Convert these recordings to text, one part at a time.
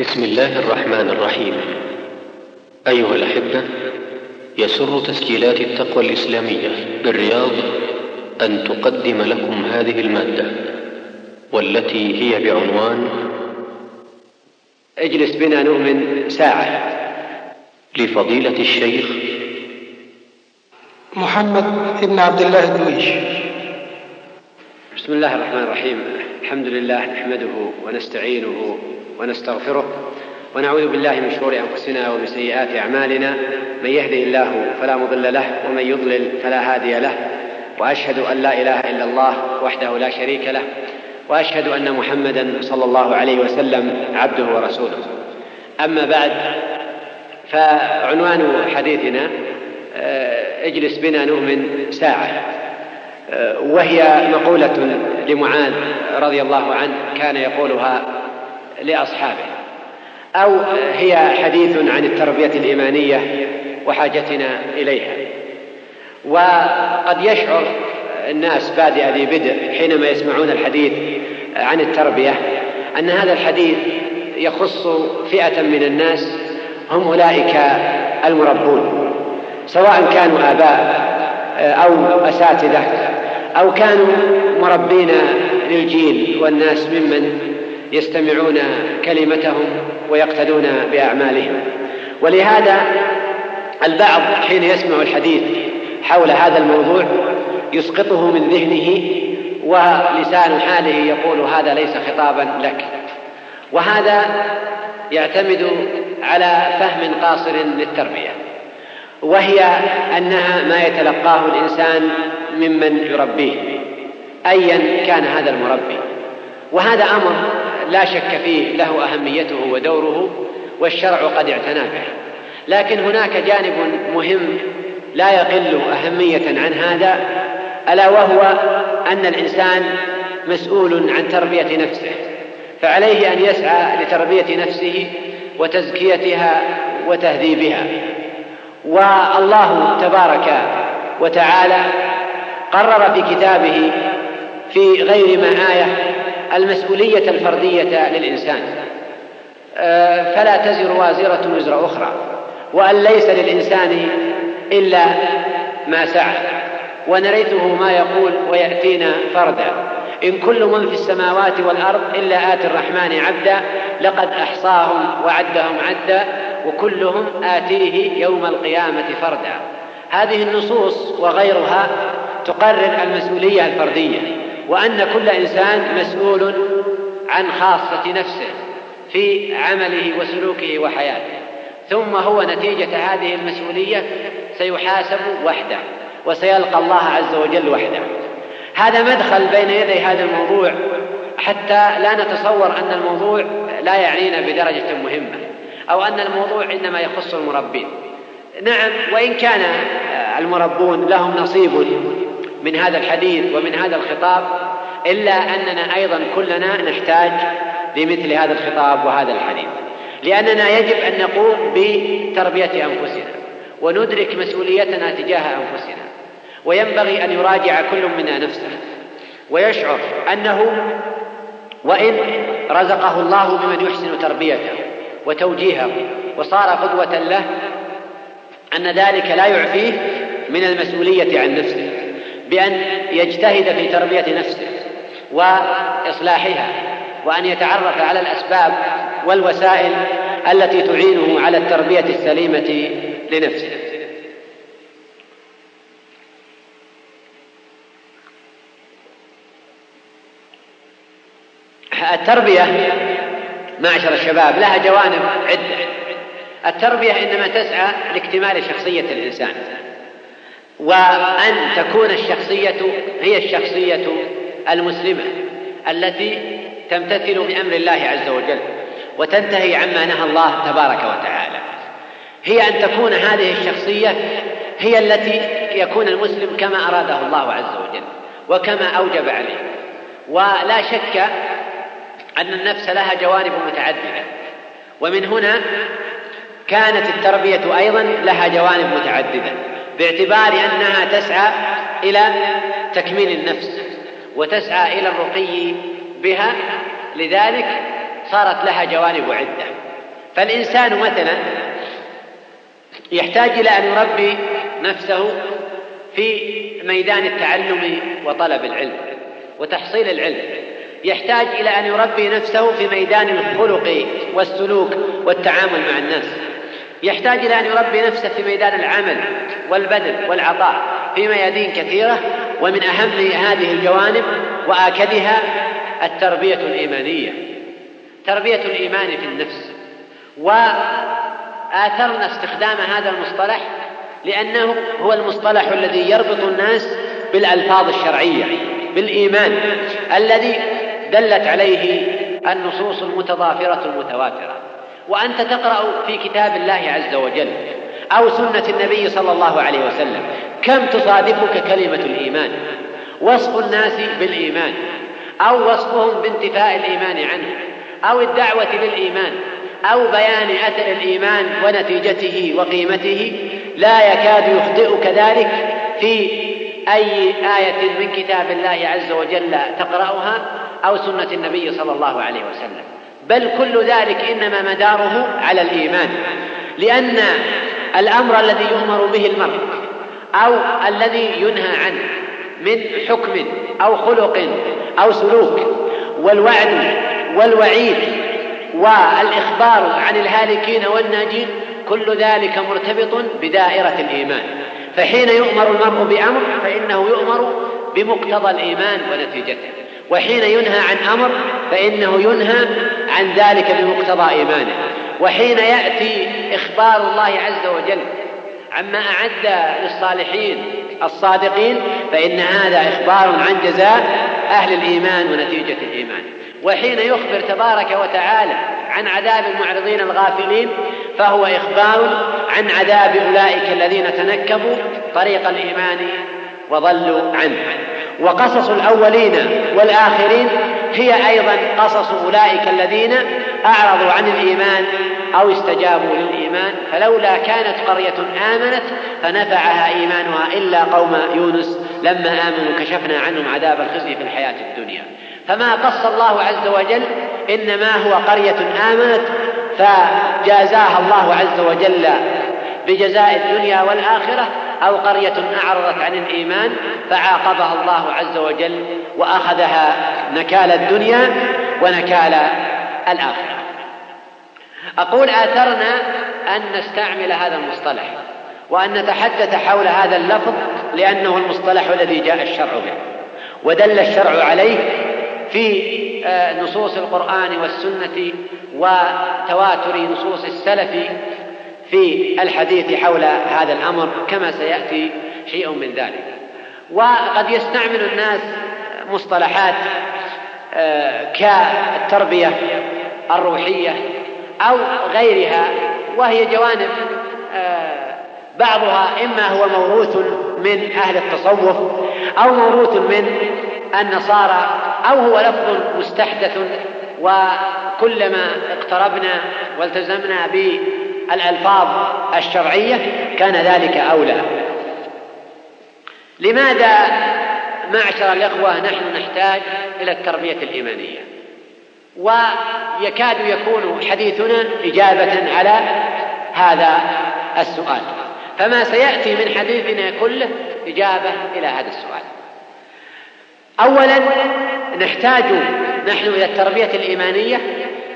بسم الله الرحمن الرحيم. أيها الأحبة يسر تسجيلات التقوى الإسلامية بالرياض أن تقدم لكم هذه المادة والتي هي بعنوان اجلس بنا نؤمن ساعة. لفضيلة الشيخ محمد بن عبد الله الدويش. بسم الله الرحمن الرحيم. الحمد لله نحمده ونستعينه ونستغفره ونعوذ بالله من شرور أنفسنا ومن سيئات أعمالنا. من يهده الله فلا مضل له ومن يضلل فلا هادي له. وأشهد أن لا إله إلا الله وحده لا شريك له. وأشهد أن محمدا صلى الله عليه وسلم عبده ورسوله. أما بعد فعنوان حديثنا آه، اجلس بنا نؤمن ساعة. آه، وهي مقولة لمعاذ رضي الله عنه كان يقولها لأصحابه. أو هي حديث عن التربية الإيمانية وحاجتنا إليها. وقد يشعر الناس بادئ ذي بدء حينما يسمعون الحديث عن التربية أن هذا الحديث يخص فئة من الناس هم أولئك المربون سواء كانوا آباء أو أساتذة أو كانوا مربين للجيل والناس ممن يستمعون كلمتهم ويقتدون بأعمالهم. ولهذا البعض حين يسمع الحديث حول هذا الموضوع يسقطه من ذهنه ولسان حاله يقول هذا ليس خطابا لك. وهذا يعتمد على فهم قاصر للتربية وهي أنها ما يتلقاه الإنسان ممن يربيه ايا كان هذا المربي. وهذا أمر لا شك فيه له أهميته ودوره والشرع قد اعتنى به. لكن هناك جانب مهم لا يقل أهمية عن هذا ألا وهو أن الإنسان مسؤول عن تربية نفسه. فعليه أن يسعى لتربية نفسه وتزكيتها وتهذيبها. والله تبارك وتعالى قرر في كتابه في غير ما آية المسؤولية الفردية للإنسان. آه، فلا تزر وازرة وزر أخرى وأن ليس للإنسان إلا ما سعى. ونرثه ما يقول ويأتينا فردا إن كل من في السماوات والأرض إلا آتي الرحمن عبدا لقد أحصاهم وعدهم عدا وكلهم آتيه يوم القيامة فردا. هذه النصوص وغيرها تقرر المسؤولية الفردية. وأن كل إنسان مسؤول عن خاصة نفسه في عمله وسلوكه وحياته. ثم هو نتيجة هذه المسؤولية سيحاسب وحده وسيلقى الله عز وجل وحده. هذا مدخل بين يدي هذا الموضوع حتى لا نتصور أن الموضوع لا يعنينا بدرجة مهمة أو أن الموضوع إنما يخص المربين. نعم وإن كان المربون لهم نصيب من هذا الحديث ومن هذا الخطاب إلا أننا أيضا كلنا نحتاج لمثل هذا الخطاب وهذا الحديث. لأننا يجب أن نقوم بتربية أنفسنا وندرك مسؤوليتنا تجاه أنفسنا وينبغي أن يراجع كل منا نفسه ويشعر أنه وإن رزقه الله بمن يحسن تربيته وتوجيهه وصار قدوة له أن ذلك لا يعفيه من المسؤولية عن نفسه. بأن يجتهد في تربية نفسه وإصلاحها وأن يتعرف على الأسباب والوسائل التي تعينه على التربية السليمة لنفسه. التربية معشر الشباب لها جوانب عدة. التربية إنما تسعى لاكتمال شخصية الإنسان. وأن تكون الشخصية هي الشخصية المسلمة التي تمتثل بأمر الله عز وجل وتنتهي عما نهى الله تبارك وتعالى. هي أن تكون هذه الشخصية هي التي يكون المسلم كما أراده الله عز وجل وكما أوجب عليه. ولا شك أن النفس لها جوانب متعددة. ومن هنا كانت التربية أيضا لها جوانب متعددة. باعتبار أنها تسعى إلى تكميل النفس وتسعى إلى الرقي بها لذلك صارت لها جوانب عدة. فالإنسان مثلا يحتاج إلى أن يربي نفسه في ميدان التعلم وطلب العلم وتحصيل العلم. يحتاج إلى أن يربي نفسه في ميدان الخلق والسلوك والتعامل مع الناس. يحتاج إلى أن يربي نفسه في ميدان العمل والبذل والعطاء في ميادين كثيرة ومن أهم هذه الجوانب وآكدها التربية الإيمانية. تربية الإيمان في النفس. وآثرنا استخدام هذا المصطلح لأنه هو المصطلح الذي يربط الناس بالألفاظ الشرعية بالإيمان الذي دلت عليه النصوص المتضافرة المتواترة. وأنت تقرأ في كتاب الله عز وجل أو سنة النبي صلى الله عليه وسلم. كم تصادفك كلمة الإيمان؟ وصف الناس بالإيمان أو وصفهم بانتفاء الإيمان عنه أو الدعوة للإيمان أو بيان أثر الإيمان ونتيجته وقيمته. لا يكاد يخطئك ذلك في أي آية من كتاب الله عز وجل تقرأها أو سنة النبي صلى الله عليه وسلم. بل كل ذلك إنما مداره على الإيمان لأن الأمر الذي يؤمر به المرء أو الذي ينهى عنه من حكم أو خلق أو سلوك والوعد والوعيد والإخبار عن الهالكين والناجين كل ذلك مرتبط بدائرة الإيمان. فحين يؤمر المرء بأمر فإنه يؤمر بمقتضى الإيمان ونتيجته. وحين ينهى عن أمر فإنه ينهى عن ذلك بمقتضى إيمانه. وحين يأتي إخبار الله عز وجل عما أعد للصالحين الصادقين فإن هذا إخبار عن جزاء أهل الإيمان ونتيجة الإيمان. وحين يخبر تبارك وتعالى عن عذاب المعرضين الغافلين فهو إخبار عن عذاب أولئك الذين تنكبوا طريق الإيمان وضلوا عنه. وقصص الأولين والآخرين هي أيضا قصص أولئك الذين أعرضوا عن الإيمان أو استجابوا للإيمان. فلولا كانت قرية آمنت فنفعها إيمانها إلا قوم يونس لما آمنوا كشفنا عنهم عذاب الخزي في الحياة الدنيا. فما قص الله عز وجل إنما هو قرية آمنت فجازاها الله عز وجل بجزاء الدنيا والآخرة. أو قرية أعرضت عن الإيمان فعاقبها الله عز وجل وأخذها نكال الدنيا ونكال الآخرة. أقول آثرنا أن نستعمل هذا المصطلح وأن نتحدث حول هذا اللفظ لأنه المصطلح الذي جاء الشرع به. ودل الشرع عليه في آه، نصوص القرآن والسنة وتواتر نصوص السلف في الحديث حول هذا الأمر كما سيأتي شيء من ذلك. وقد يستعمل الناس مصطلحات آه، كالتربية الروحية أو غيرها وهي جوانب آه، بعضها إما هو موروث من أهل التصوف أو موروث من النصارى أو هو لفظ مستحدث وكلما اقتربنا والتزمنا بالألفاظ الشرعية كان ذلك أولى. لماذا معشر الإخوة نحن نحتاج إلى التربية الإيمانية؟ ويكاد يكون حديثنا إجابة على هذا السؤال. فما سيأتي من حديثنا كله إجابة إلى هذا السؤال. أولا نحتاج نحن إلى التربية الإيمانية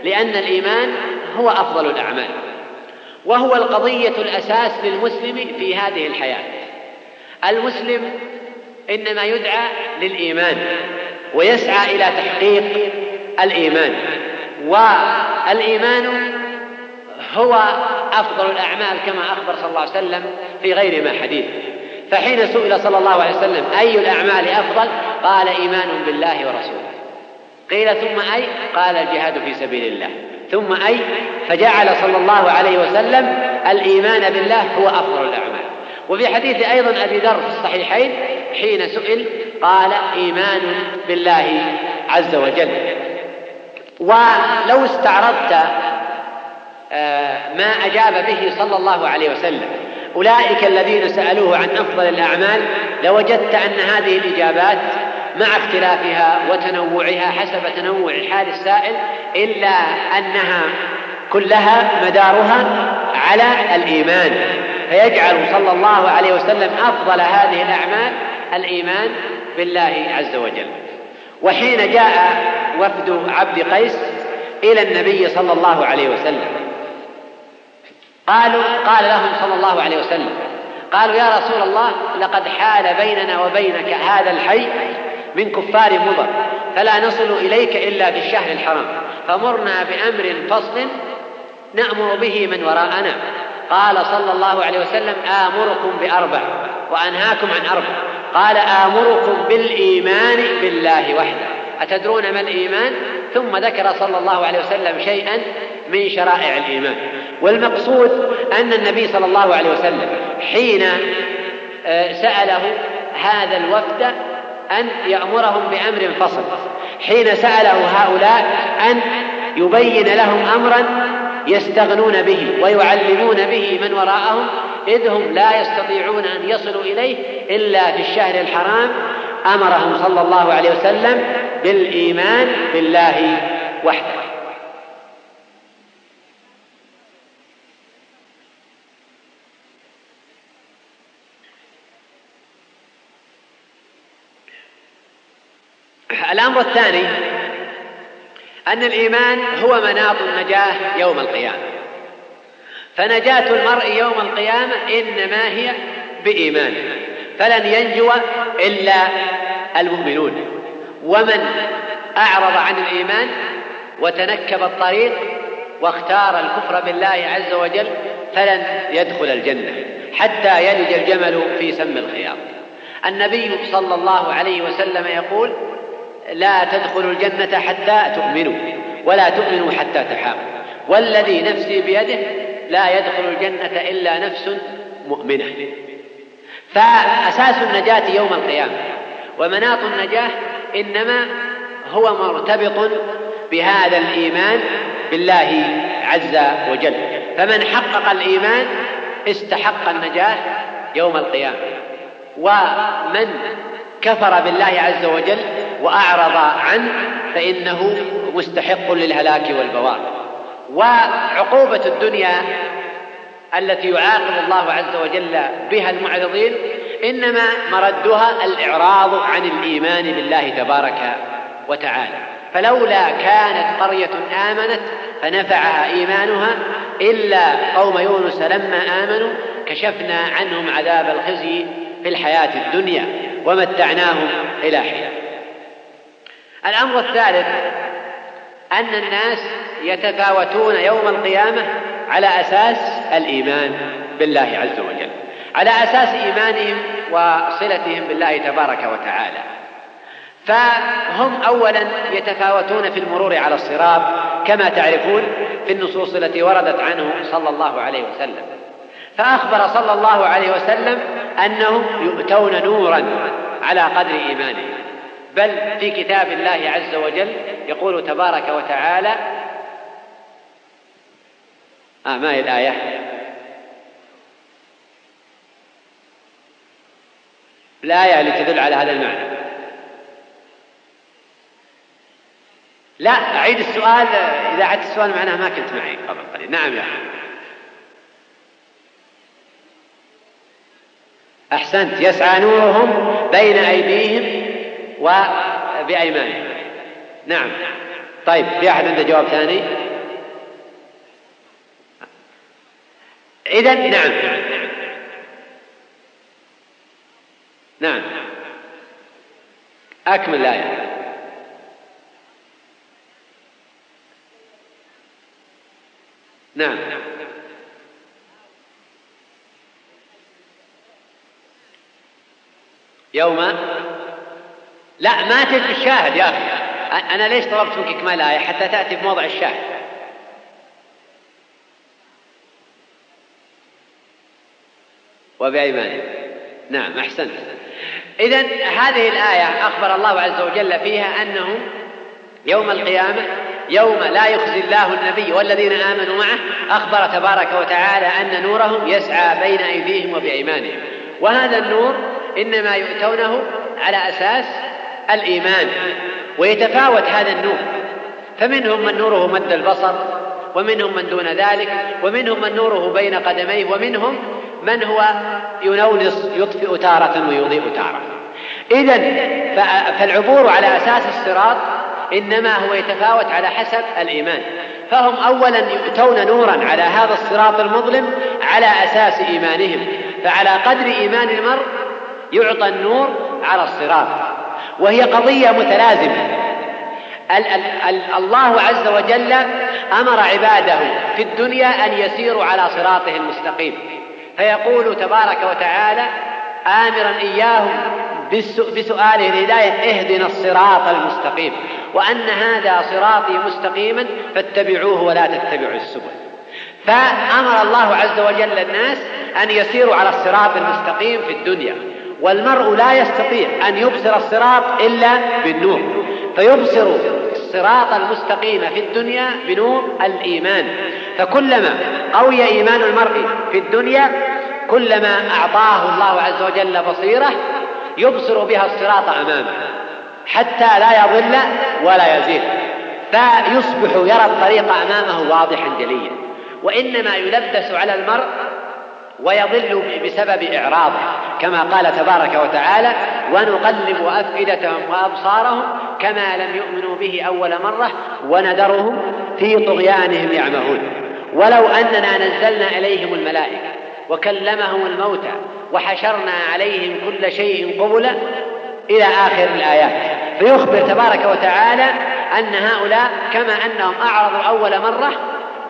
لأن الإيمان هو أفضل الأعمال. وهو القضية الأساس للمسلم في هذه الحياة. المسلم إنما يدعى للإيمان ويسعى إلى تحقيق الإيمان والإيمان هو أفضل الأعمال كما أخبر صلى الله عليه وسلم في غير ما حديث. فحين سئل صلى الله عليه وسلم أي الأعمال أفضل؟ قال إيمان بالله ورسوله. قيل ثم أي؟ قال الجهاد في سبيل الله. ثم أي فجعل صلى الله عليه وسلم الإيمان بالله هو أفضل الأعمال. وفي حديث أيضا أبي ذر في الصحيحين حين سئل قال إيمان بالله عز وجل. ولو استعرضت آه، ما أجاب به صلى الله عليه وسلم أولئك الذين سألوه عن أفضل الأعمال لوجدت أن هذه الإجابات مع اختلافها وتنوعها حسب تنوع حال السائل إلا أنها كلها مدارها على الإيمان. فيجعل صلى الله عليه وسلم أفضل هذه الأعمال الإيمان بالله عز وجل. وحين جاء وفد عبد قيس إلى النبي صلى الله عليه وسلم. قالوا قال لهم صلى الله عليه وسلم قالوا يا رسول الله لقد حال بيننا وبينك هذا الحي من كفار مضر. فلا نصل إليك إلا في الشهر الحرام. فمرنا بأمر فصل نأمر به من وراءنا. قال صلى الله عليه وسلم آمركم بأربع وأنهاكم عن أربع. قال آمركم بالإيمان بالله وحده. أتدرون ما الإيمان؟ ثم ذكر صلى الله عليه وسلم شيئا من شرائع الإيمان. والمقصود أن النبي صلى الله عليه وسلم حين آه، سأله هذا الوفد أن يأمرهم بأمر فصل. حين سأله هؤلاء أن يبين لهم أمرا يستغنون به ويعلمون به من وراءهم إذ هم لا يستطيعون أن يصلوا إليه إلا في الشهر الحرام أمرهم صلى الله عليه وسلم بالإيمان بالله وحده الأمر الثاني أن الإيمان هو مناط النجاة يوم القيامة. فنجاة المرء يوم القيامة إنما هي بإيمانه فلن ينجو إلا المؤمنون. ومن أعرض عن الإيمان وتنكب الطريق واختار الكفر بالله عز وجل فلن يدخل الجنة حتى يلج الجمل في سم الخياط. النبي صلى الله عليه وسلم يقول لا تدخلوا الجنة حتى تؤمنوا ولا تؤمنوا حتى تحابوا والذي نفسي بيده لا يدخل الجنة إلا نفس مؤمنة. فأساس النجاة يوم القيامة ومناط النجاة إنما هو مرتبط بهذا الإيمان بالله عز وجل. فمن حقق الإيمان استحق النجاة يوم القيامة. ومن كفر بالله عز وجل وأعرض عنه فإنه مستحق للهلاك والبوار. وعقوبة الدنيا التي يعاقب الله عز وجل بها المعرضين إنما مردها الإعراض عن الإيمان بالله تبارك وتعالى. فلولا كانت قرية آمنت فنفعها إيمانها إلا قوم يونس لما آمنوا كشفنا عنهم عذاب الخزي في الحياة الدنيا ومتعناهم إلى حين. الأمر الثالث أن الناس يتفاوتون يوم القيامة على أساس الإيمان بالله عز وجل على أساس إيمانهم وصلتهم بالله تبارك وتعالى. فهم أولا يتفاوتون في المرور على الصراط كما تعرفون في النصوص التي وردت عنه صلى الله عليه وسلم. فأخبر صلى الله عليه وسلم أنهم يؤتون نورا على قدر إيمانهم. بل في كتاب الله عز وجل يقول تبارك وتعالى آه ما هي الآية؟ الآية اللي تدل على هذا المعنى. لا أعيد السؤال إذا عدت السؤال معناه ما كنت معي قبل قليل. نعم يا أحسنت يسعى نورهم بين أيديهم وبأيمانهم نعم. طيب في أحد عنده جواب ثاني؟ إذا نعم. نعم. أكمل الآية. نعم. يوم لا ما تجد الشاهد يا أخي. أنا ليش طلبت منك إكمال الآية حتى تأتي بموضع الشاهد؟ وبأيمانهم نعم أحسنت. إذا هذه الآية أخبر الله عز وجل فيها أنه يوم القيامة يوم لا يخزي الله النبي والذين آمنوا معه أخبر تبارك وتعالى أن نورهم يسعى بين أيديهم وبأيمانهم. وهذا النور إنما يؤتونه على أساس الإيمان ويتفاوت هذا النور. فمنهم من نوره مد البصر ومنهم من دون ذلك ومنهم من نوره بين قدميه ومنهم من هو ينونص يطفئ تارة ويضيء تارة. إذا فالعبور على أساس الصراط إنما هو يتفاوت على حسب الإيمان. فهم أولا يؤتون نورا على هذا الصراط المظلم على أساس إيمانهم. فعلى قدر إيمان المرء يعطى النور على الصراط. وهي قضية متلازمة. الله عز وجل أمر عباده في الدنيا أن يسيروا على صراطه المستقيم. فيقول تبارك وتعالى آمرا إياهم بسؤاله الهداية اهدنا الصراط المستقيم. وأن هذا صراطي مستقيما فاتبعوه ولا تتبعوا السبل. فأمر الله عز وجل الناس أن يسيروا على الصراط المستقيم في الدنيا. والمرء لا يستطيع أن يبصر الصراط إلا بالنور. فيبصر الصراط المستقيم في الدنيا بنور الإيمان. فكلما قوي إيمان المرء في الدنيا كلما أعطاه الله عز وجل بصيرة يبصر بها الصراط أمامه حتى لا يضل ولا يزيد. فيصبح يرى الطريق أمامه واضحا جليا. وإنما يلبس على المرء ويضل بسبب إعراضه كما قال تبارك وتعالى ونقلب أفئدتهم وأبصارهم كما لم يؤمنوا به أول مرة وندرهم في طغيانهم يعمهون ولو أننا نزلنا إليهم الملائكة وكلمهم الموتى وحشرنا عليهم كل شيء قبلا إلى آخر الآيات فيخبر تبارك وتعالى أن هؤلاء كما أنهم أعرضوا أول مرة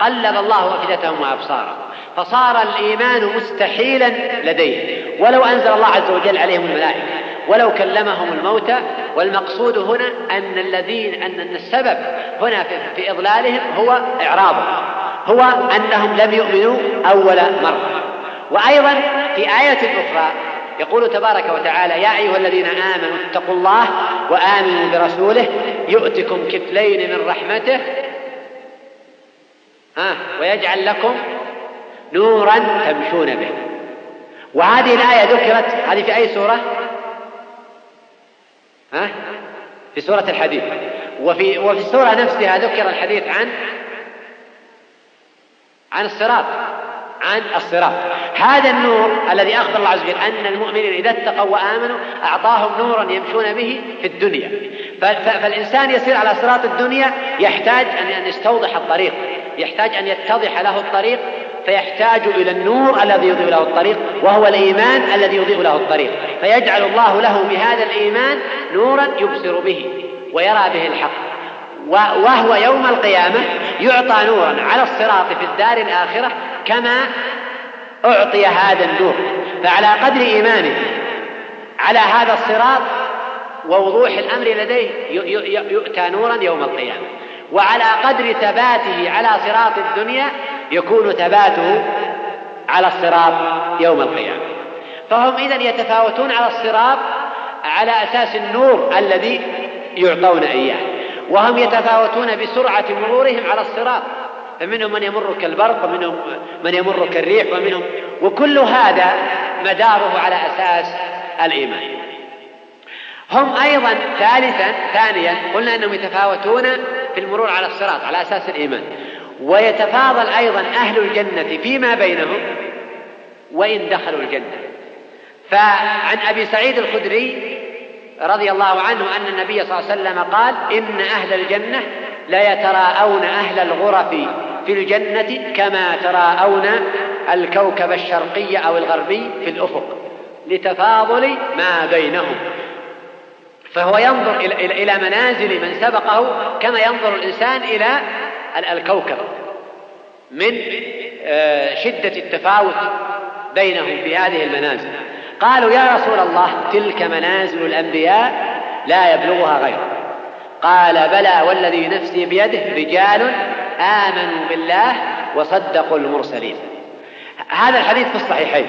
قلب الله أفئدتهم وأبصارهم. فصار الإيمان مستحيلا لديه. ولو أنزل الله عز وجل عليهم الملائكة ولو كلمهم الموتى والمقصود هنا أن الذين أن السبب هنا في إضلالهم هو إعراضهم. هو أنهم لم يؤمنوا أول مرة. وأيضا في آية أخرى يقول تبارك وتعالى يا أيها الذين آمنوا اتقوا الله وآمنوا برسوله يؤتكم كفلين من رحمته ها ويجعل لكم نورا تمشون به وهذه الآية ذكرت هذه في أي سورة؟ ها؟ في سورة الحديث وفي وفي السورة نفسها ذكر الحديث عن عن الصراط عن الصراط هذا النور الذي أخبر الله عز وجل أن المؤمنين إذا اتقوا وآمنوا أعطاهم نورا يمشون به في الدنيا فالإنسان يسير على صراط الدنيا يحتاج أن يستوضح الطريق يحتاج أن يتضح له الطريق فيحتاج إلى النور الذي يضيء له الطريق وهو الإيمان الذي يضيء له الطريق. فيجعل الله له بهذا الإيمان نورا يبصر به ويرى به الحق. وهو يوم القيامة يعطى نورا على الصراط في الدار الآخرة كما أعطي هذا النور. فعلى قدر إيمانه على هذا الصراط ووضوح الأمر لديه يؤتى نورا يوم القيامة. وعلى قدر ثباته على صراط الدنيا يكون ثباته على الصراط يوم القيامة. فهم إذا يتفاوتون على الصراط على أساس النور الذي يعطون إياه. وهم يتفاوتون بسرعة مرورهم على الصراط. فمنهم من يمر كالبرق ومنهم من يمر كالريح ومنهم وكل هذا مداره على أساس الإيمان. هم أيضا ثالثا ثانيا قلنا أنهم يتفاوتون في المرور على الصراط على أساس الإيمان. ويتفاضل أيضا أهل الجنة فيما بينهم وإن دخلوا الجنة. فعن أبي سعيد الخدري رضي الله عنه أن النبي صلى الله عليه وسلم قال إن أهل الجنة لا يتراءون أهل الغرف في الجنة كما تراءون الكوكب الشرقي أو الغربي في الأفق لتفاضل ما بينهم. فهو ينظر إلى منازل من سبقه كما ينظر الإنسان إلى الكوكب من آه، شدة التفاوت بينهم في هذه المنازل. قالوا يا رسول الله تلك منازل الأنبياء لا يبلغها غيره قال بلى والذي نفسي بيده رجال آمنوا بالله وصدقوا المرسلين. هذا الحديث في الصحيحين.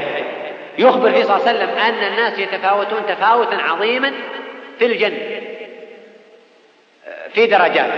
يخبر فيه صلى الله عليه وسلم أن الناس يتفاوتون تفاوتا عظيما في الجنة في درجات.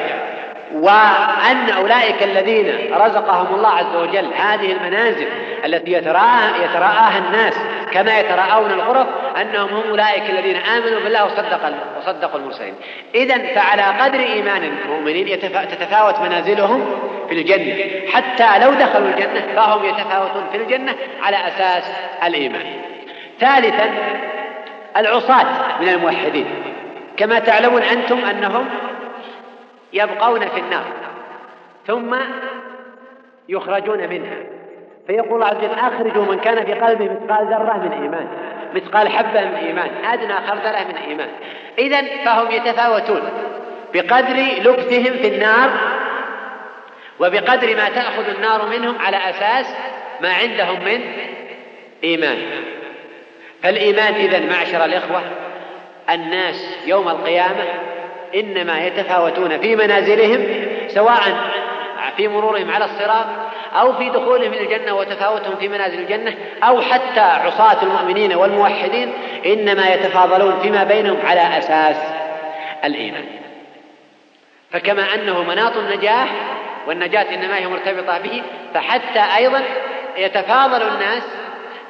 وأن أولئك الذين رزقهم الله عز وجل هذه المنازل التي يتراءاها الناس كما يتراءون الغرف أنهم هم أولئك الذين آمنوا بالله وصدق وصدقوا المرسلين. إذا فعلى قدر إيمان المؤمنين تتفاوت منازلهم في الجنة. حتى لو دخلوا الجنة فهم يتفاوتون في الجنة على أساس الإيمان. ثالثا العصاة من الموحدين. كما تعلمون أنتم أنهم يبقون في النار ثم يخرجون منها. فيقول الله عز وجل أخرجوا من كان في قلبه مثقال ذرة من إيمان. مثقال حبة من إيمان أدنى خردلة من إيمان. إذا فهم يتفاوتون بقدر لبثهم في النار وبقدر ما تأخذ النار منهم على أساس ما عندهم من إيمان. فالإيمان إذا معشر الإخوة الناس يوم القيامة إنما يتفاوتون في منازلهم سواء في مرورهم على الصراط أو في دخولهم الجنة وتفاوتهم في منازل الجنة أو حتى عصاة المؤمنين والموحدين إنما يتفاضلون فيما بينهم على أساس الإيمان. فكما أنه مناط النجاح والنجاة إنما هي مرتبطة به فحتى أيضا يتفاضل الناس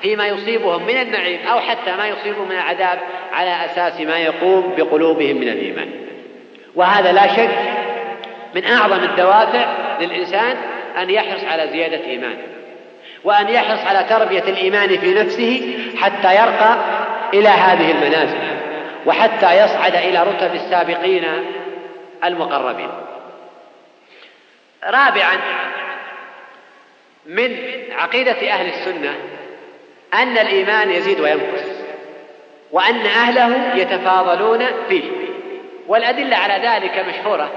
فيما يصيبهم من النعيم أو حتى ما يصيبهم من العذاب على أساس ما يقوم بقلوبهم من الإيمان. وهذا لا شك من أعظم الدوافع للإنسان أن يحرص على زيادة إيمانه وأن يحرص على تربية الإيمان في نفسه حتى يرقى إلى هذه المنازل وحتى يصعد إلى رتب السابقين المقربين. رابعا من عقيدة أهل السنة أن الإيمان يزيد وينقص وأن أهله يتفاضلون فيه. والأدلة على ذلك مشهورة.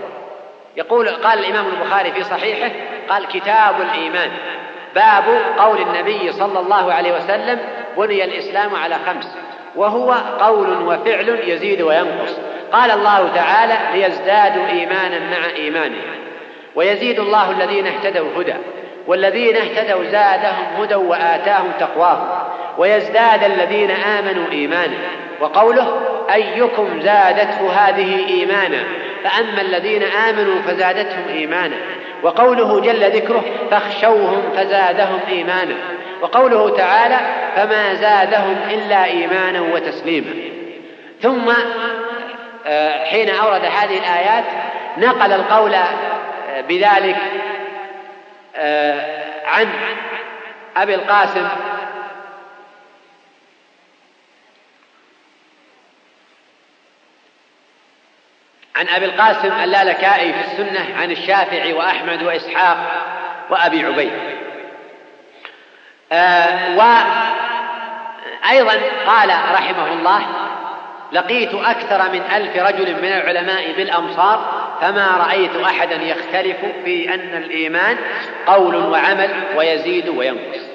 يقول قال الإمام البخاري في صحيحه قال كتاب الإيمان. باب قول النبي صلى الله عليه وسلم بني الإسلام على خمس. وهو قول وفعل يزيد وينقص. قال الله تعالى ليزدادوا إيمانا مع إيمانهم. ويزيد الله الذين اهتدوا هدى. والذين اهتدوا زادهم هدى وآتاهم تقواهم ويزداد الذين آمنوا إيمانا وقوله أيكم زادته هذه إيمانا فأما الذين آمنوا فزادتهم إيمانا وقوله جل ذكره فاخشوهم فزادهم إيمانا وقوله تعالى فما زادهم إلا إيمانا وتسليما ثم آه، حين أورد هذه الآيات نقل القول آه، بذلك عن أبي القاسم. عن أبي القاسم اللالكائي في السنة عن الشافعي وأحمد وإسحاق وأبي عبيد. آه وأيضا قال رحمه الله لقيت أكثر من ألف رجل من العلماء بالأمصار فما رأيت أحدا يختلف في أن الإيمان قول وعمل ويزيد وينقص.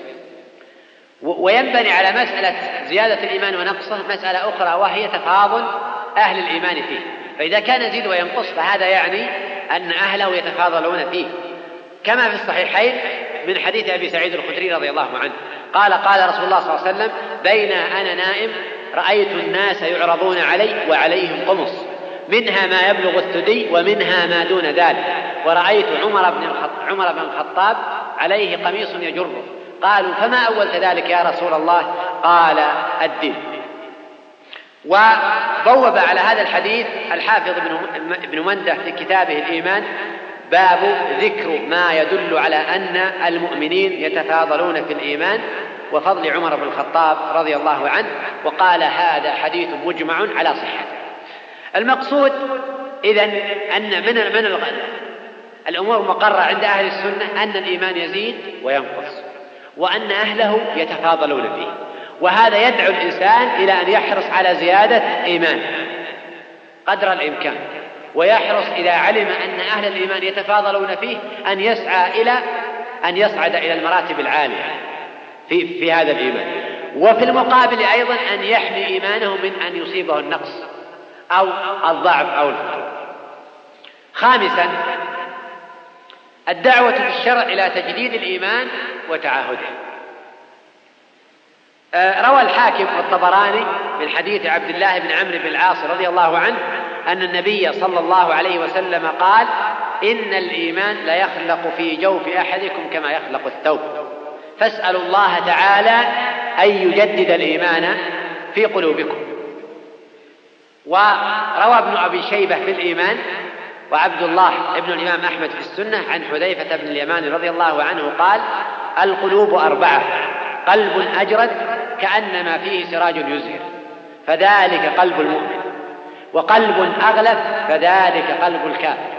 وينبني على مسألة زيادة الإيمان ونقصه مسألة أخرى وهي تفاضل أهل الإيمان فيه. فإذا كان يزيد وينقص فهذا يعني أن أهله يتفاضلون فيه. كما في الصحيحين من حديث أبي سعيد الخدري رضي الله عنه قال قال رسول الله صلى الله عليه وسلم بين أنا نائم رأيت الناس يعرضون علي وعليهم قمص. منها ما يبلغ الثدي ومنها ما دون ذلك. ورأيت عمر بن عمر بن الخطاب عليه قميص يجره. قالوا فما أولت ذلك يا رسول الله؟ قال الدين. وبوب على هذا الحديث الحافظ ابن منده في كتابه الإيمان باب ذكر ما يدل على أن المؤمنين يتفاضلون في الإيمان وفضل عمر بن الخطاب رضي الله عنه وقال هذا حديث مجمع على صحته المقصود إذا أن من من الأمور المقرة عند أهل السنة أن الإيمان يزيد وينقص وأن أهله يتفاضلون فيه وهذا يدعو الإنسان إلى أن يحرص على زيادة إيمانه قدر الإمكان ويحرص إذا علم أن أهل الإيمان يتفاضلون فيه أن يسعى إلى أن يصعد إلى المراتب العالية. في في هذا الإيمان. وفي المقابل أيضا أن يحمي إيمانه من أن يصيبه النقص أو الضعف أو الفقر. خامسا الدعوة الشرع إلى تجديد الإيمان وتعاهده. آه، روى الحاكم والطبراني من حديث عبد الله بن عمرو بن العاص رضي الله عنه أن النبي صلى الله عليه وسلم قال إن الإيمان ليخلق في جوف أحدكم كما يخلق الثوب. فاسألوا الله تعالى أن يجدد الإيمان في قلوبكم. وروى ابن أبي شيبة في الإيمان وعبد الله ابن الإمام أحمد في السنة عن حذيفة بن اليمان رضي الله عنه قال القلوب أربعة قلب أجرد كأنما فيه سراج يزهر فذلك قلب المؤمن. وقلب أغلف فذلك قلب الكافر.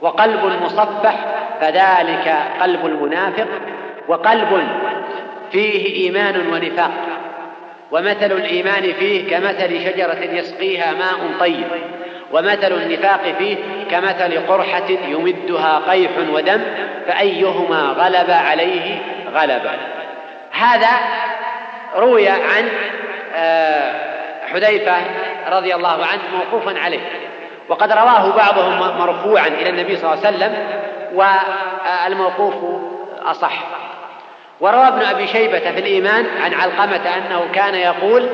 وقلب مصفح فذلك قلب المنافق وقلب فيه إيمان ونفاق. ومثل الإيمان فيه كمثل شجرة يسقيها ماء طيب. ومثل النفاق فيه كمثل قرحة يمدها قيح ودم فأيهما غلب عليه غلب. هذا روي عن آه، حذيفة رضي الله عنه موقوفا عليه. وقد رواه بعضهم مرفوعا إلى النبي صلى الله عليه وسلم والموقوف أصح. وروى ابن أبي شيبة في الإيمان عن علقمة أنه كان يقول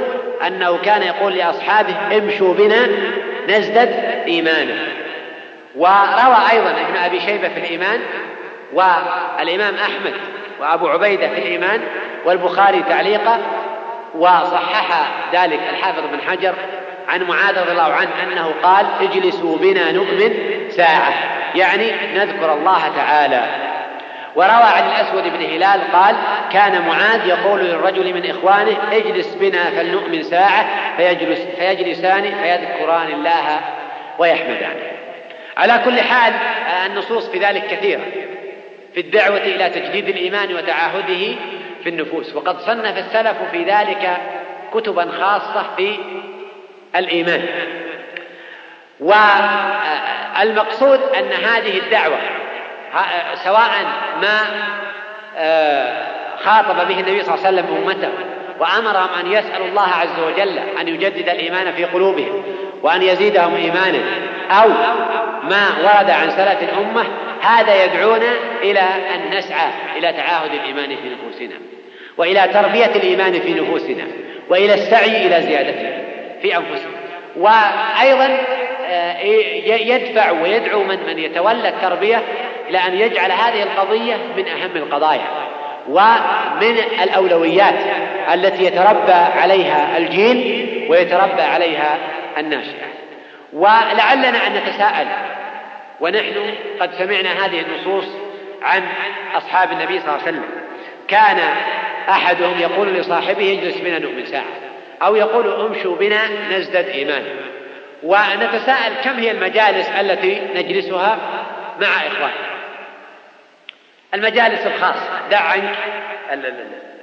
أنه كان يقول لأصحابه امشوا بنا نزدد إيمانا. وروى أيضا ابن أبي شيبة في الإيمان والإمام أحمد وأبو عبيدة في الإيمان والبخاري تعليقا وصحح ذلك الحافظ بن حجر عن معاذ رضي الله عنه أنه قال اجلسوا بنا نؤمن ساعة. يعني نذكر الله تعالى. وروى عن الأسود بن هلال قال كان معاذ يقول للرجل من إخوانه اجلس بنا فلنؤمن ساعة فيجلس فيجلسان فيذكران الله ويحمدانه على كل حال النصوص في ذلك كثيرة في الدعوة إلى تجديد الإيمان وتعاهده في النفوس وقد صنف السلف في ذلك كتبا خاصة في الإيمان. والمقصود أن هذه الدعوة سواء ما آه، خاطب به النبي صلى الله عليه وسلم أمته وأمرهم أن يسألوا الله عز وجل أن يجدد الإيمان في قلوبهم وأن يزيدهم إيمانا أو ما ورد عن سلف الأمة هذا يدعونا إلى أن نسعى إلى تعاهد الإيمان في نفوسنا وإلى تربية الإيمان في نفوسنا وإلى السعي إلى زيادته في أنفسنا. وأيضا آه، يدفع ويدعو من من يتولى التربية إلى أن يجعل هذه القضية من أهم القضايا ومن الأولويات التي يتربى عليها الجيل ويتربى عليها الناشئة ولعلنا أن نتساءل ونحن قد سمعنا هذه النصوص عن أصحاب النبي صلى الله عليه وسلم. كان أحدهم يقول لصاحبه اجلس بنا نؤمن ساعة أو يقول امشوا بنا نزدد إيمانا. ونتساءل كم هي المجالس التي نجلسها مع إخواننا. المجالس الخاصة دع عنك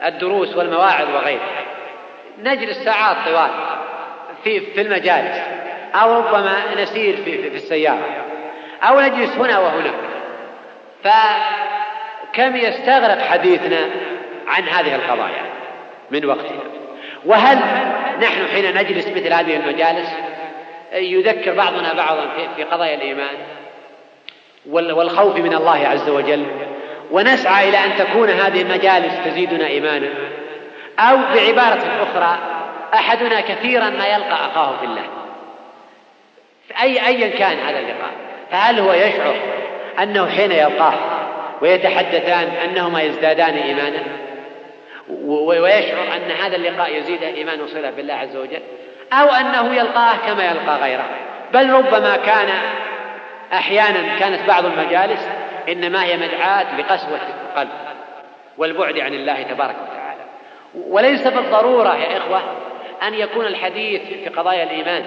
الدروس والمواعظ وغيرها. نجلس ساعات طوال في في المجالس أو ربما نسير في في السيارة أو نجلس هنا وهناك فكم يستغرق حديثنا عن هذه القضايا من وقتنا؟ وهل نحن حين نجلس مثل هذه المجالس يذكر بعضنا بعضا في قضايا الإيمان والخوف من الله عز وجل. ونسعى إلى أن تكون هذه المجالس تزيدنا إيمانا. أو بعبارة أخرى أحدنا كثيرا ما يلقى أخاه في الله. أي أيا كان هذا اللقاء. فهل هو يشعر أنه حين يلقاه ويتحدثان أنهما يزدادان إيمانا؟ ويشعر أن هذا اللقاء يزيد إيمان وصلة بالله عز وجل؟ أو أنه يلقاه كما يلقى غيره. بل ربما كان أحيانا كانت بعض المجالس إنما هي مدعاة لقسوة القلب والبعد عن الله تبارك وتعالى. وليس بالضرورة يا إخوة أن يكون الحديث في قضايا الإيمان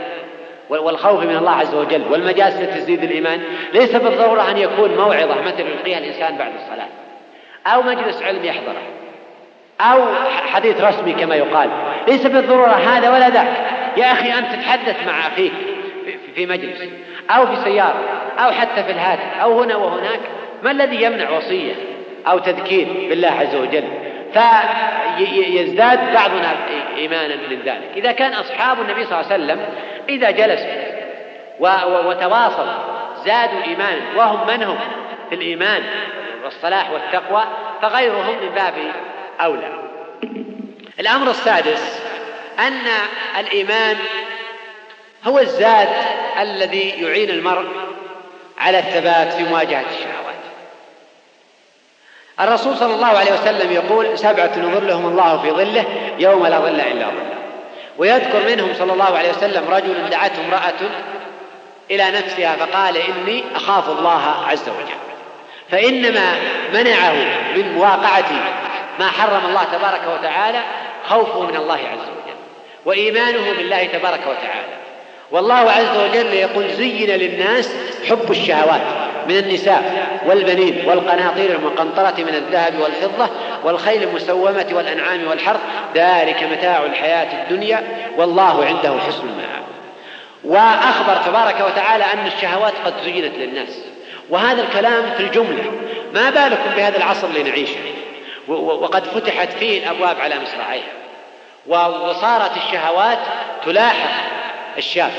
والخوف من الله عز وجل والمجالس التي تزيد الإيمان. ليس بالضرورة أن يكون موعظة مثل يلقيها الإنسان بعد الصلاة. أو مجلس علم يحضره. أو حديث رسمي كما يقال. ليس بالضرورة هذا ولا ذاك. يا أخي أنت تتحدث مع أخيك في مجلس أو في سيارة أو حتى في الهاتف أو هنا وهناك. ما الذي يمنع وصية أو تذكير بالله عز وجل؟ فيزداد بعضنا إيمانا من ذلك إذا كان أصحاب النبي صلى الله عليه وسلم إذا جلسوا وتواصلوا زادوا إيمانا وهم من هم في الإيمان والصلاح والتقوى فغيرهم من باب أولى. الأمر السادس أن الإيمان هو الزاد الذي يعين المرء على الثبات في مواجهة الشهوات. الرسول صلى الله عليه وسلم يقول سبعة يظلهم الله في ظله يوم لا ظل إلا ظله. ويذكر منهم صلى الله عليه وسلم رجل دعته امرأة إلى نفسها فقال إني أخاف الله عز وجل. فإنما منعه من مواقعة ما حرم الله تبارك وتعالى خوفه من الله عز وجل. وإيمانه بالله تبارك وتعالى. والله عز وجل يقول زين للناس حب الشهوات من النساء والبنين والقناطير المقنطرة من الذهب والفضة والخيل المسومة والأنعام والحرث. ذلك متاع الحياة الدنيا والله عنده حسن المآب. وأخبر تبارك وتعالى أن الشهوات قد زينت للناس. وهذا الكلام في الجملة. ما بالكم بهذا العصر اللي نعيشه وقد فتحت فيه الأبواب على مصراعيها. وصارت الشهوات تلاحق الشاب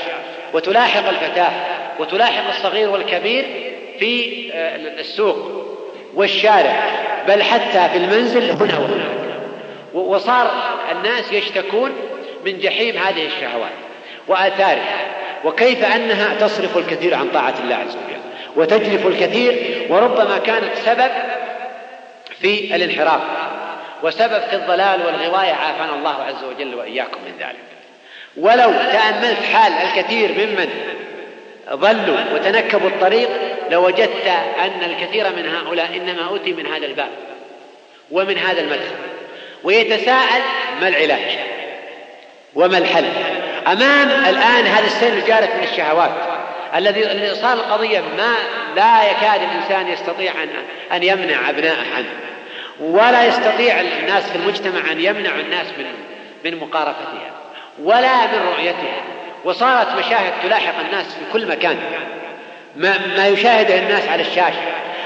وتلاحق الفتاة وتلاحق الصغير والكبير في آه، السوق والشارع بل حتى في المنزل هنا وهناك وصار الناس يشتكون من جحيم هذه الشهوات وآثارها وكيف أنها تصرف الكثير عن طاعة الله عز وجل وتجلف الكثير وربما كانت سبب في الانحراف. وسبب في الضلال والغواية عافانا الله عز وجل وإياكم من ذلك. ولو تأملت حال الكثير ممن ضلوا وتنكبوا الطريق لوجدت أن الكثير من هؤلاء إنما أتي من هذا الباب ومن هذا المدخل ويتساءل ما العلاج؟ وما الحل؟ أمام الآن هذا السيل الجارف من الشهوات الذي صار القضية ما لا يكاد الإنسان يستطيع أن أن يمنع أبنائه عنه. ولا يستطيع الناس في المجتمع أن يمنعوا الناس من من مقارفتها ولا من رؤيتها. وصارت مشاهد تلاحق الناس في كل مكان. ما, ما يشاهده الناس على الشاشة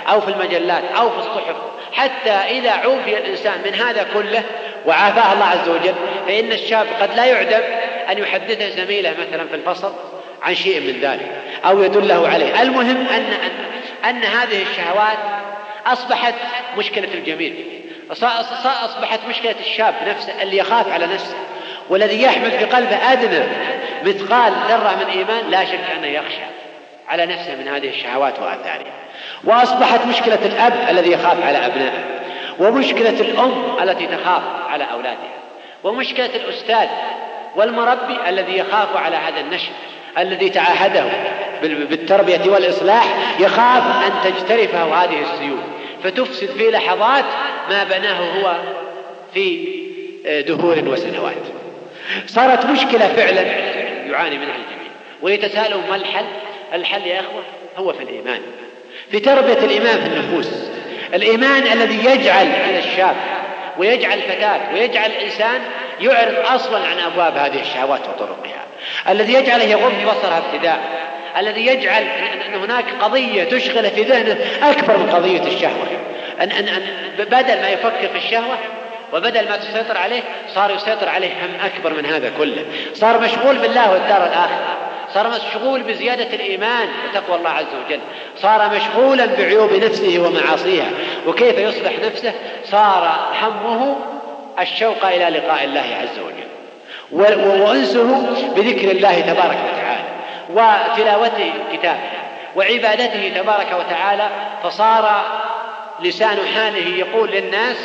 أو في المجلات أو في الصحف. حتى إذا عوفي الإنسان من هذا كله وعافاه الله عز وجل فإن الشاب قد لا يعدم أن يحدثه زميله مثلا في الفصل عن شيء من ذلك أو يدله عليه. المهم أن, أن, أن هذه الشهوات أصبحت مشكلة الجميع. أصبحت مشكلة الشاب نفسه اللي يخاف على نفسه. والذي يحمل في قلبه أدنى مثقال ذرة من إيمان لا شك أنه يخشى على نفسه من هذه الشهوات وآثارها. وأصبحت مشكلة الأب الذي يخاف على أبنائه. ومشكلة الأم التي تخاف على أولادها. ومشكلة الأستاذ والمربي الذي يخاف على هذا النشء الذي تعاهده بالتربية والإصلاح يخاف أن تجترفه هذه السيول فتفسد في لحظات ما بناه هو في دهور وسنوات. صارت مشكلة فعلا يعاني منها الجميع. ويتساءلون ما الحل؟ الحل يا أخوة هو في الإيمان. في تربية الإيمان في النفوس. الإيمان الذي يجعل الشاب ويجعل الفتاة ويجعل الإنسان يعرض أصلا عن أبواب هذه الشهوات وطرقها. الذي يجعله يغض بصره ابتداء. الذي يجعل أن هناك قضية تشغل في ذهنه أكبر من قضية الشهوة. أن, أن, أن بدل ما يفكر في الشهوة وبدل ما تسيطر عليه صار يسيطر عليه هم أكبر من هذا كله. صار مشغول بالله والدار الآخرة. صار مشغول بزيادة الإيمان وتقوى الله عز وجل. صار مشغولا بعيوب نفسه ومعاصيها وكيف يصلح نفسه؟ صار همه الشوق إلى لقاء الله عز وجل. وأنسه بذكر الله تبارك وتعالى وتلاوته كتابه وعبادته تبارك وتعالى. فصار لسان حاله يقول للناس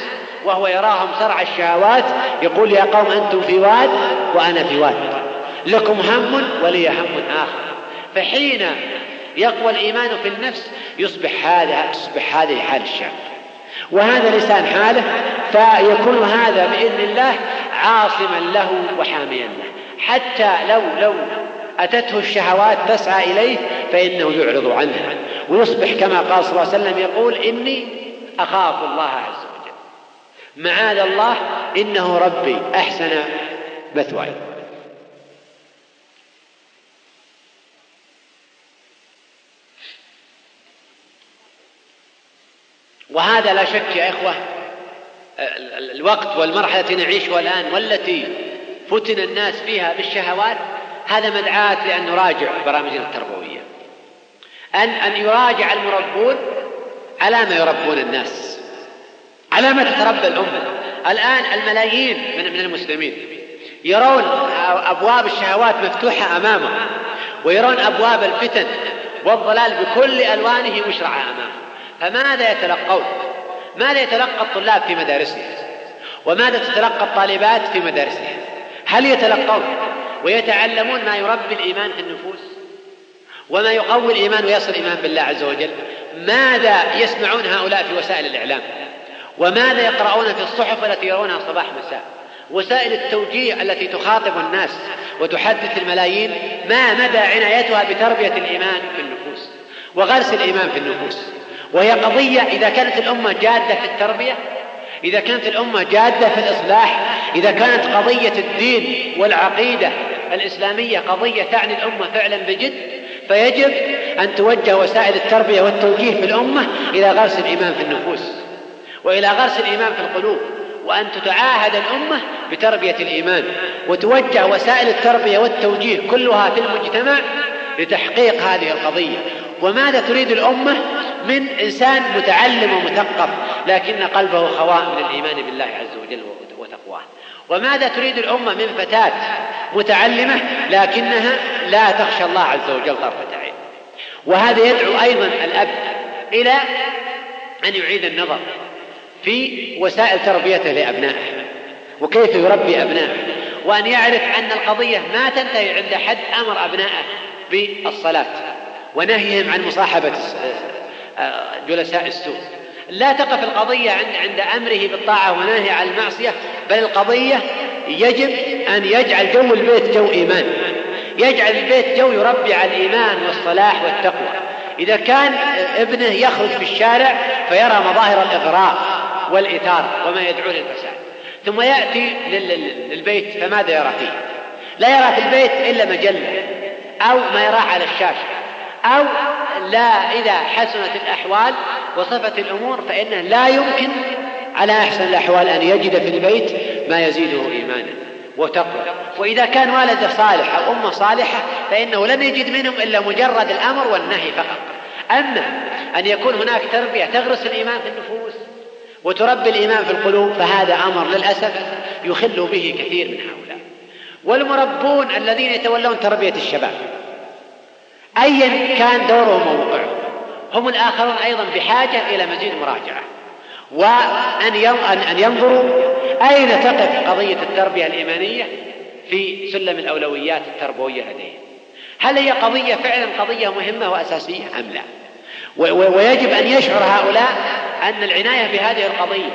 وهو يراهم سرع الشهوات يقول يا قوم أنتم في واد وأنا في واد. لكم هم ولي هم آخر. فحين يقوى الإيمان في النفس يصبح هذا تصبح هذه حال الشاب. وهذا لسان حاله فيكون هذا بإذن الله عاصما له وحاميا له. حتى لو لو أتته الشهوات تسعى إليه فإنه يعرض عنها. ويصبح كما قال صلى الله عليه وسلم يقول إني أخاف الله عز وجل. معاذ الله إنه ربي أحسن مثواي. وهذا لا شك يا إخوة الوقت والمرحلة التي نعيشها الآن والتي فتن الناس فيها بالشهوات هذا مدعاة لأن نراجع برامجنا التربوية. أن أن يراجع المربون على ما يربون الناس على ما تتربى الأمة. الآن الملايين من من المسلمين يرون أبواب الشهوات مفتوحة أمامهم ويرون أبواب الفتن والضلال بكل ألوانه مشرعة أمامهم. فماذا يتلقون؟ ماذا يتلقى الطلاب في مدارسهم؟ وماذا تتلقى الطالبات في مدارسهم؟ هل يتلقون؟ ويتعلمون ما يربي الإيمان في النفوس؟ وما يقوي الإيمان ويصل الإيمان بالله عز وجل؟ ماذا يسمعون هؤلاء في وسائل الإعلام؟ وماذا يقرؤون في الصحف التي يرونها صباح مساء؟ وسائل التوجيه التي تخاطب الناس وتحدث الملايين ما مدى عنايتها بتربية الإيمان في النفوس؟ وغرس الإيمان في النفوس؟ وهي قضية إذا كانت الأمة جادة في التربية إذا كانت الأمة جادة في الإصلاح إذا كانت قضية الدين والعقيدة الإسلامية قضية تعني الأمة فعلا بجد فيجب أن توجه وسائل التربية والتوجيه في الأمة إلى غرس الإيمان في النفوس وإلى غرس الإيمان في القلوب وأن تتعاهد الأمة بتربية الإيمان وتوجه وسائل التربية والتوجيه كلها في المجتمع لتحقيق هذه القضية. وماذا تريد الأمة من إنسان متعلم ومثقف لكن قلبه خواء من الإيمان بالله عز وجل وتقواه. وماذا تريد الأمة من فتاة متعلمة لكنها لا تخشى الله عز وجل طرفة عين. وهذا يدعو أيضا الأب إلى أن يعيد النظر في وسائل تربيته لأبنائه وكيف يربي أبنائه وأن يعرف أن القضية ما تنتهي عند حد أمر أبنائه بالصلاة. ونهيهم عن مصاحبة جلساء السوء. لا تقف القضية عند عند أمره بالطاعة ونهي عن المعصية بل القضية يجب أن يجعل جو البيت جو إيمان. يجعل البيت جو يربي على الإيمان والصلاح والتقوى. إذا كان ابنه يخرج في الشارع فيرى مظاهر الإغراء والإثارة وما يدعو للفساد. ثم يأتي للبيت فماذا يرى فيه؟ لا يرى في البيت إلا مجلة أو ما يراه على الشاشة. أو لا إذا حسنت الأحوال وصفت الأمور فإنه لا يمكن على أحسن الأحوال أن يجد في البيت ما يزيده إيمانا وتقوى. وإذا كان والده صالح أو أمه صالحة فإنه لن يجد منهم إلا مجرد الأمر والنهي فقط. أما أن يكون هناك تربية تغرس الإيمان في النفوس وتربي الإيمان في القلوب فهذا أمر للأسف يخل به كثير من هؤلاء. والمربون الذين يتولون تربية الشباب أيا كان دورهم وموقعهم هم الآخرون أيضا بحاجة إلى مزيد مراجعة. وأن أن ينظروا أين تقف قضية التربية الإيمانية في سلم الأولويات التربوية لديهم. هل هي قضية فعلا قضية مهمة وأساسية أم لا؟ ويجب أن يشعر هؤلاء أن العناية بهذه القضية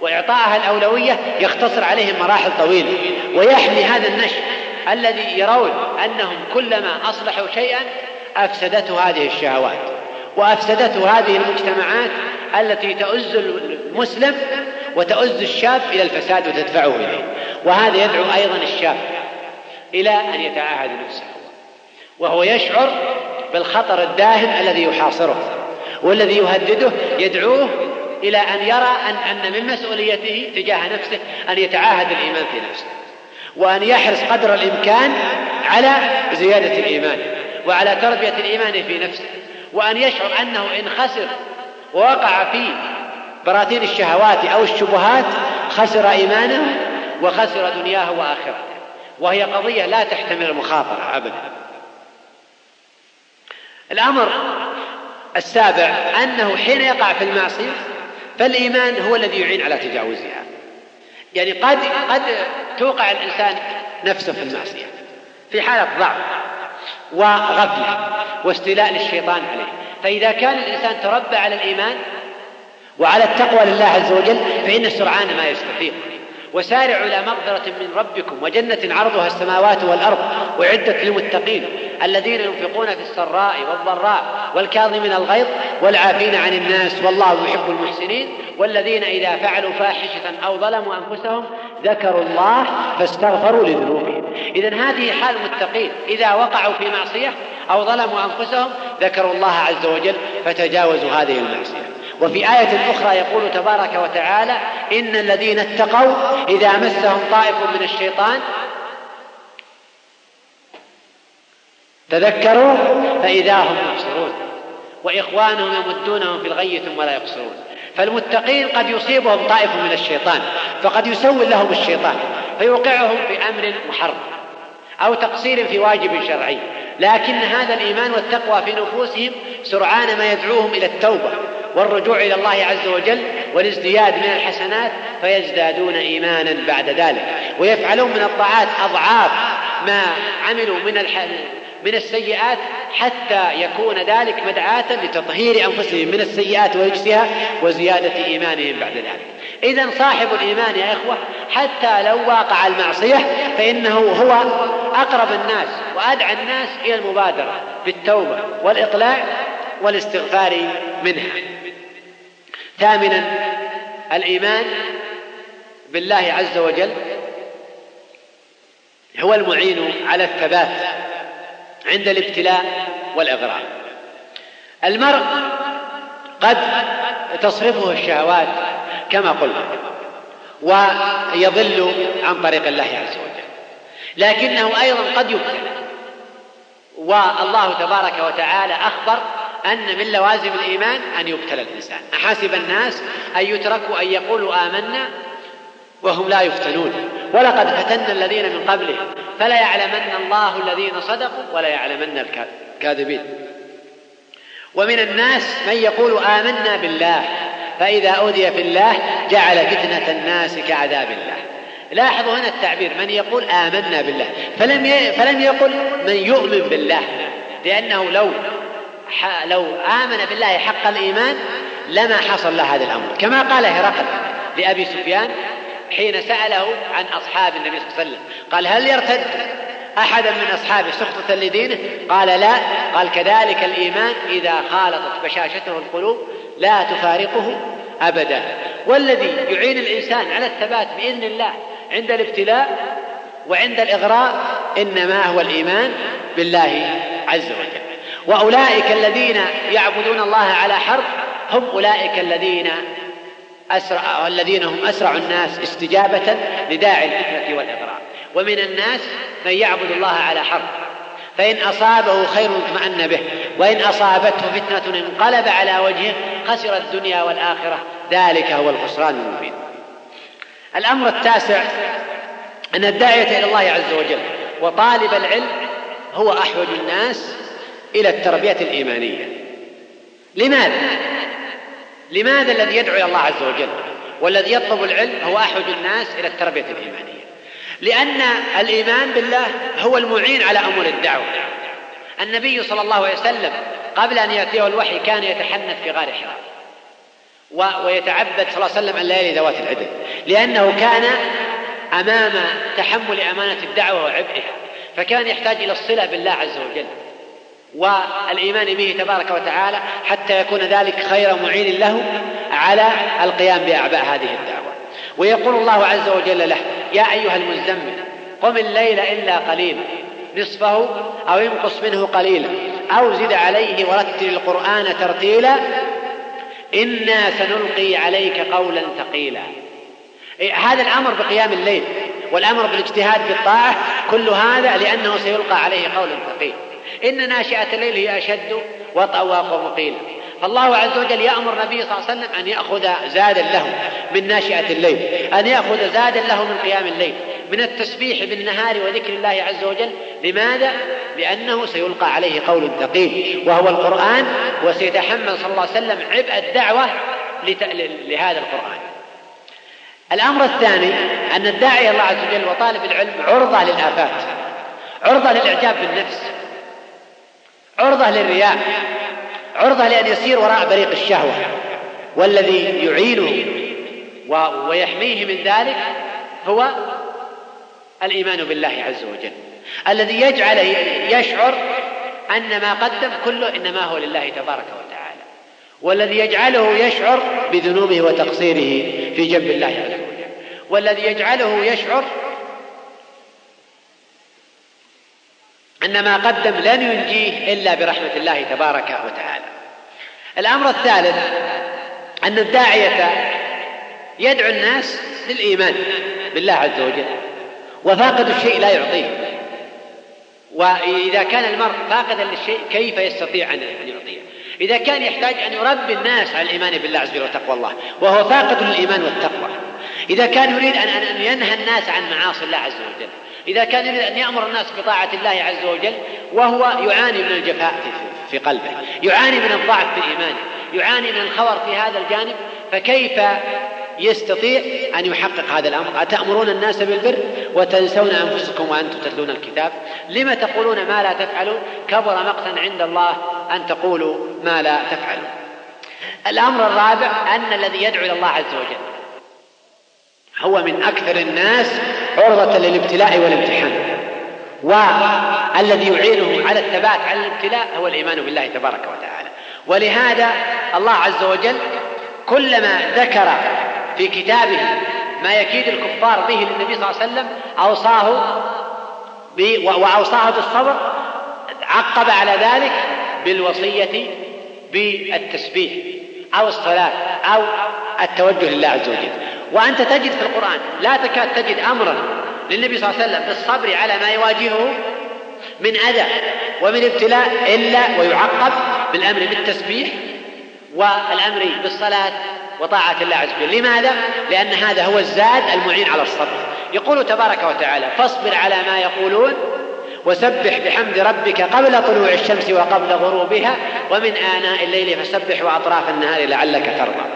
وإعطائها الأولوية يختصر عليهم مراحل طويلة ويحمي هذا النشء الذي يرون أنهم كلما أصلحوا شيئا أفسدته هذه الشهوات وأفسدته هذه المجتمعات التي تؤز المسلم وتؤز الشاب إلى الفساد وتدفعه إليه. وهذا يدعو أيضا الشاب إلى أن يتعاهد نفسه وهو يشعر بالخطر الداهم الذي يحاصره والذي يهدده يدعوه إلى أن يرى أن أن من مسؤوليته تجاه نفسه أن يتعاهد الإيمان في نفسه وأن يحرص قدر الإمكان على زيادة الإيمان. وعلى تربية الإيمان في نفسه وأن يشعر أنه إن خسر ووقع في براثين الشهوات أو الشبهات خسر إيمانه وخسر دنياه وآخرته. وهي قضية لا تحتمل المخاطرة أبدا. الأمر السابع أنه حين يقع في المعصية فالإيمان هو الذي يعين على تجاوزها. يعني قد قد توقع الإنسان نفسه في المعصية في حالة ضعف. وغفلة واستيلاء للشيطان عليه. فإذا كان الإنسان تربى على الإيمان وعلى التقوى لله عز وجل فإن سرعان ما يستفيق وسارعوا إلى مغفرة من ربكم وجنة عرضها السماوات والأرض أعدت للمتقين الذين ينفقون في السراء والضراء والكاظمين الغيظ والعافين عن الناس والله يحب المحسنين والذين إذا فعلوا فاحشة أو ظلموا أنفسهم ذكروا الله فاستغفروا لذنوبهم. إذا هذه حال المتقين. إذا وقعوا في معصية أو ظلموا أنفسهم ذكروا الله عز وجل فتجاوزوا هذه المعصية. وفي آية أخرى يقول تبارك وتعالى إن الذين اتقوا إذا مسهم طائف من الشيطان تذكروا فإذا هم مبصرون وإخوانهم يمدونهم في الغي ثم لا يقصرون فالمتقين قد يصيبهم طائف من الشيطان فقد يسول لهم الشيطان فيوقعهم في أمر محرم أو تقصير في واجب شرعي. لكن هذا الإيمان والتقوى في نفوسهم سرعان ما يدعوهم إلى التوبة والرجوع إلى الله عز وجل والازدياد من الحسنات فيزدادون إيمانا بعد ذلك. ويفعلون من الطاعات أضعاف ما عملوا من من السيئات حتى يكون ذلك مدعاة لتطهير أنفسهم من السيئات ورجسها وزيادة إيمانهم بعد ذلك. إذا صاحب الإيمان يا إخوة حتى لو واقع المعصية فإنه هو أقرب الناس وأدعى الناس إلى المبادرة بالتوبة والإقلاع والاستغفار منها. ثامنا الإيمان بالله عز وجل هو المعين على الثبات عند الابتلاء والإغراء. المرء قد تصرفه الشهوات كما قلنا ويضل عن طريق الله عز وجل. لكنه أيضا قد يبتلى والله تبارك وتعالى أخبر أن من لوازم الإيمان أن يبتلى الإنسان. أحسب الناس أن يتركوا أن يقولوا آمنا وهم لا يفتنون. ولقد فتنا الذين من قبلهم فلا يعلمن الله الذين صدقوا ولا يعلمن الكاذبين. ومن الناس من يقول آمنا بالله فإذا أوذي في الله جعل فتنة الناس كعذاب الله. لاحظوا هنا التعبير من يقول آمنا بالله؟ فلم فلم يقل من يؤمن بالله. لأنه لو لو آمن بالله حق الإيمان لما حصل له هذا الأمر. كما قال هرقل لأبي سفيان حين سأله عن أصحاب النبي صلى الله عليه وسلم. قال هل يرتد أحدا من أصحابه سخطة لدينه؟ قال لا. قال كذلك الإيمان إذا خالطت بشاشته القلوب لا تفارقه أبدا. والذي يعين الإنسان على الثبات بإذن الله عند الابتلاء وعند الإغراء إنما هو الإيمان بالله عز وجل. وأولئك الذين يعبدون الله على حرف هم أولئك الذين أسرع الذين هم أسرع الناس استجابة لداعي الفتنة والإغراء. ومن الناس من يعبد الله على حرف. فإن أصابه خير اطمأن به وإن أصابته فتنة انقلب على وجهه خسر الدنيا والآخرة. ذلك هو الخسران المبين. الأمر التاسع أن الداعية إلى الله عز وجل وطالب العلم هو أحوج الناس إلى التربية الإيمانية. لماذا؟ لماذا الذي يدعو إلى الله عز وجل والذي يطلب العلم هو أحوج الناس إلى التربية الإيمانية؟ لأن الإيمان بالله هو المعين على أمور الدعوة. النبي صلى الله عليه وسلم قبل أن يأتيه الوحي كان يتحنث في غار حراء ويتعبد صلى الله عليه وسلم الليالي ذوات العدل لأنه كان أمام تحمل أمانة الدعوة وعبئها فكان يحتاج إلى الصلة بالله عز وجل. والإيمان به تبارك وتعالى حتى يكون ذلك خير معين له على القيام بأعباء هذه الدعوة. ويقول الله عز وجل له يا أيها المزمل قم الليل إلا قليلا نصفه أو انقص منه قليلا أو زد عليه ورتل القرآن ترتيلا إنا سنلقي عليك قولا ثقيلا. إيه، هذا الأمر بقيام الليل والأمر بالاجتهاد بالطاعة كل هذا لأنه سيلقى عليه قول ثقيل إن ناشئة الليل هي أشد وطأ قيلا فالله عز وجل يأمر النبي صلى الله عليه وسلم أن يأخذ زادا له من ناشئة الليل أن يأخذ زادا له من قيام الليل من التسبيح بالنهار وذكر الله عز وجل. لماذا؟ لأنه سيلقى عليه قول ثقيل وهو القرآن وسيتحمل صلى الله عليه وسلم عبء الدعوة لهذا القرآن. الأمر الثاني أن الداعي الله عز وجل وطالب العلم عرضة للآفات عرضة للإعجاب بالنفس عرضة للرياء. عرضة لأن يسير وراء بريق الشهوة والذي يعينه ويحميه من ذلك هو الإيمان بالله عز وجل. الذي يجعل يشعر أن ما قدم كله إنما هو لله تبارك وتعالى. والذي يجعله يشعر بذنوبه وتقصيره في جنب الله عز وجل. والذي يجعله يشعر أن ما قدم لن ينجيه إلا برحمة الله تبارك وتعالى. الأمر الثالث أن الداعية يدعو الناس للإيمان بالله عز وجل وفاقد الشيء لا يعطيه. وإذا كان المرء فاقدا للشيء كيف يستطيع أن يعطيه؟ إذا كان يحتاج أن يربي الناس على الإيمان بالله عز وجل وتقوى الله وهو فاقد للإيمان والتقوى. إذا كان يريد أن ينهى الناس عن معاصي الله عز وجل إذا كان يريد أن يأمر الناس بطاعة الله عز وجل وهو يعاني من الجفاء في قلبه يعاني من الضعف في إيمانه يعاني من الخور في هذا الجانب فكيف يستطيع أن يحقق هذا الأمر؟ أتأمرون الناس بالبر وتنسون أنفسكم وأنتم تتلون الكتاب؟ لم تقولون ما لا تفعلون؟ كبر مقتا عند الله أن تقولوا ما لا تفعلون. الأمر الرابع أن الذي يدعو إلى الله عز وجل هو من أكثر الناس عرضة للابتلاء والامتحان. والذي يعينه على الثبات على الابتلاء هو الإيمان بالله تبارك وتعالى. ولهذا الله عز وجل كلما ذكر في كتابه ما يكيد الكفار به للنبي صلى الله عليه وسلم أوصاه وأوصاه بالصبر عقب على ذلك بالوصية بالتسبيح أو الصلاة أو التوجه لله عز وجل. وأنت تجد في القرآن لا تكاد تجد أمرا للنبي صلى الله عليه وسلم بالصبر على ما يواجهه من أذى ومن ابتلاء إلا ويعقب بالأمر بالتسبيح والأمر بالصلاة وطاعة الله عز وجل. لماذا؟ لأن هذا هو الزاد المعين على الصبر. يقول تبارك وتعالى فاصبر على ما يقولون وسبح بحمد ربك قبل طلوع الشمس وقبل غروبها ومن آناء الليل فسبح وأطراف النهار لعلك ترضى.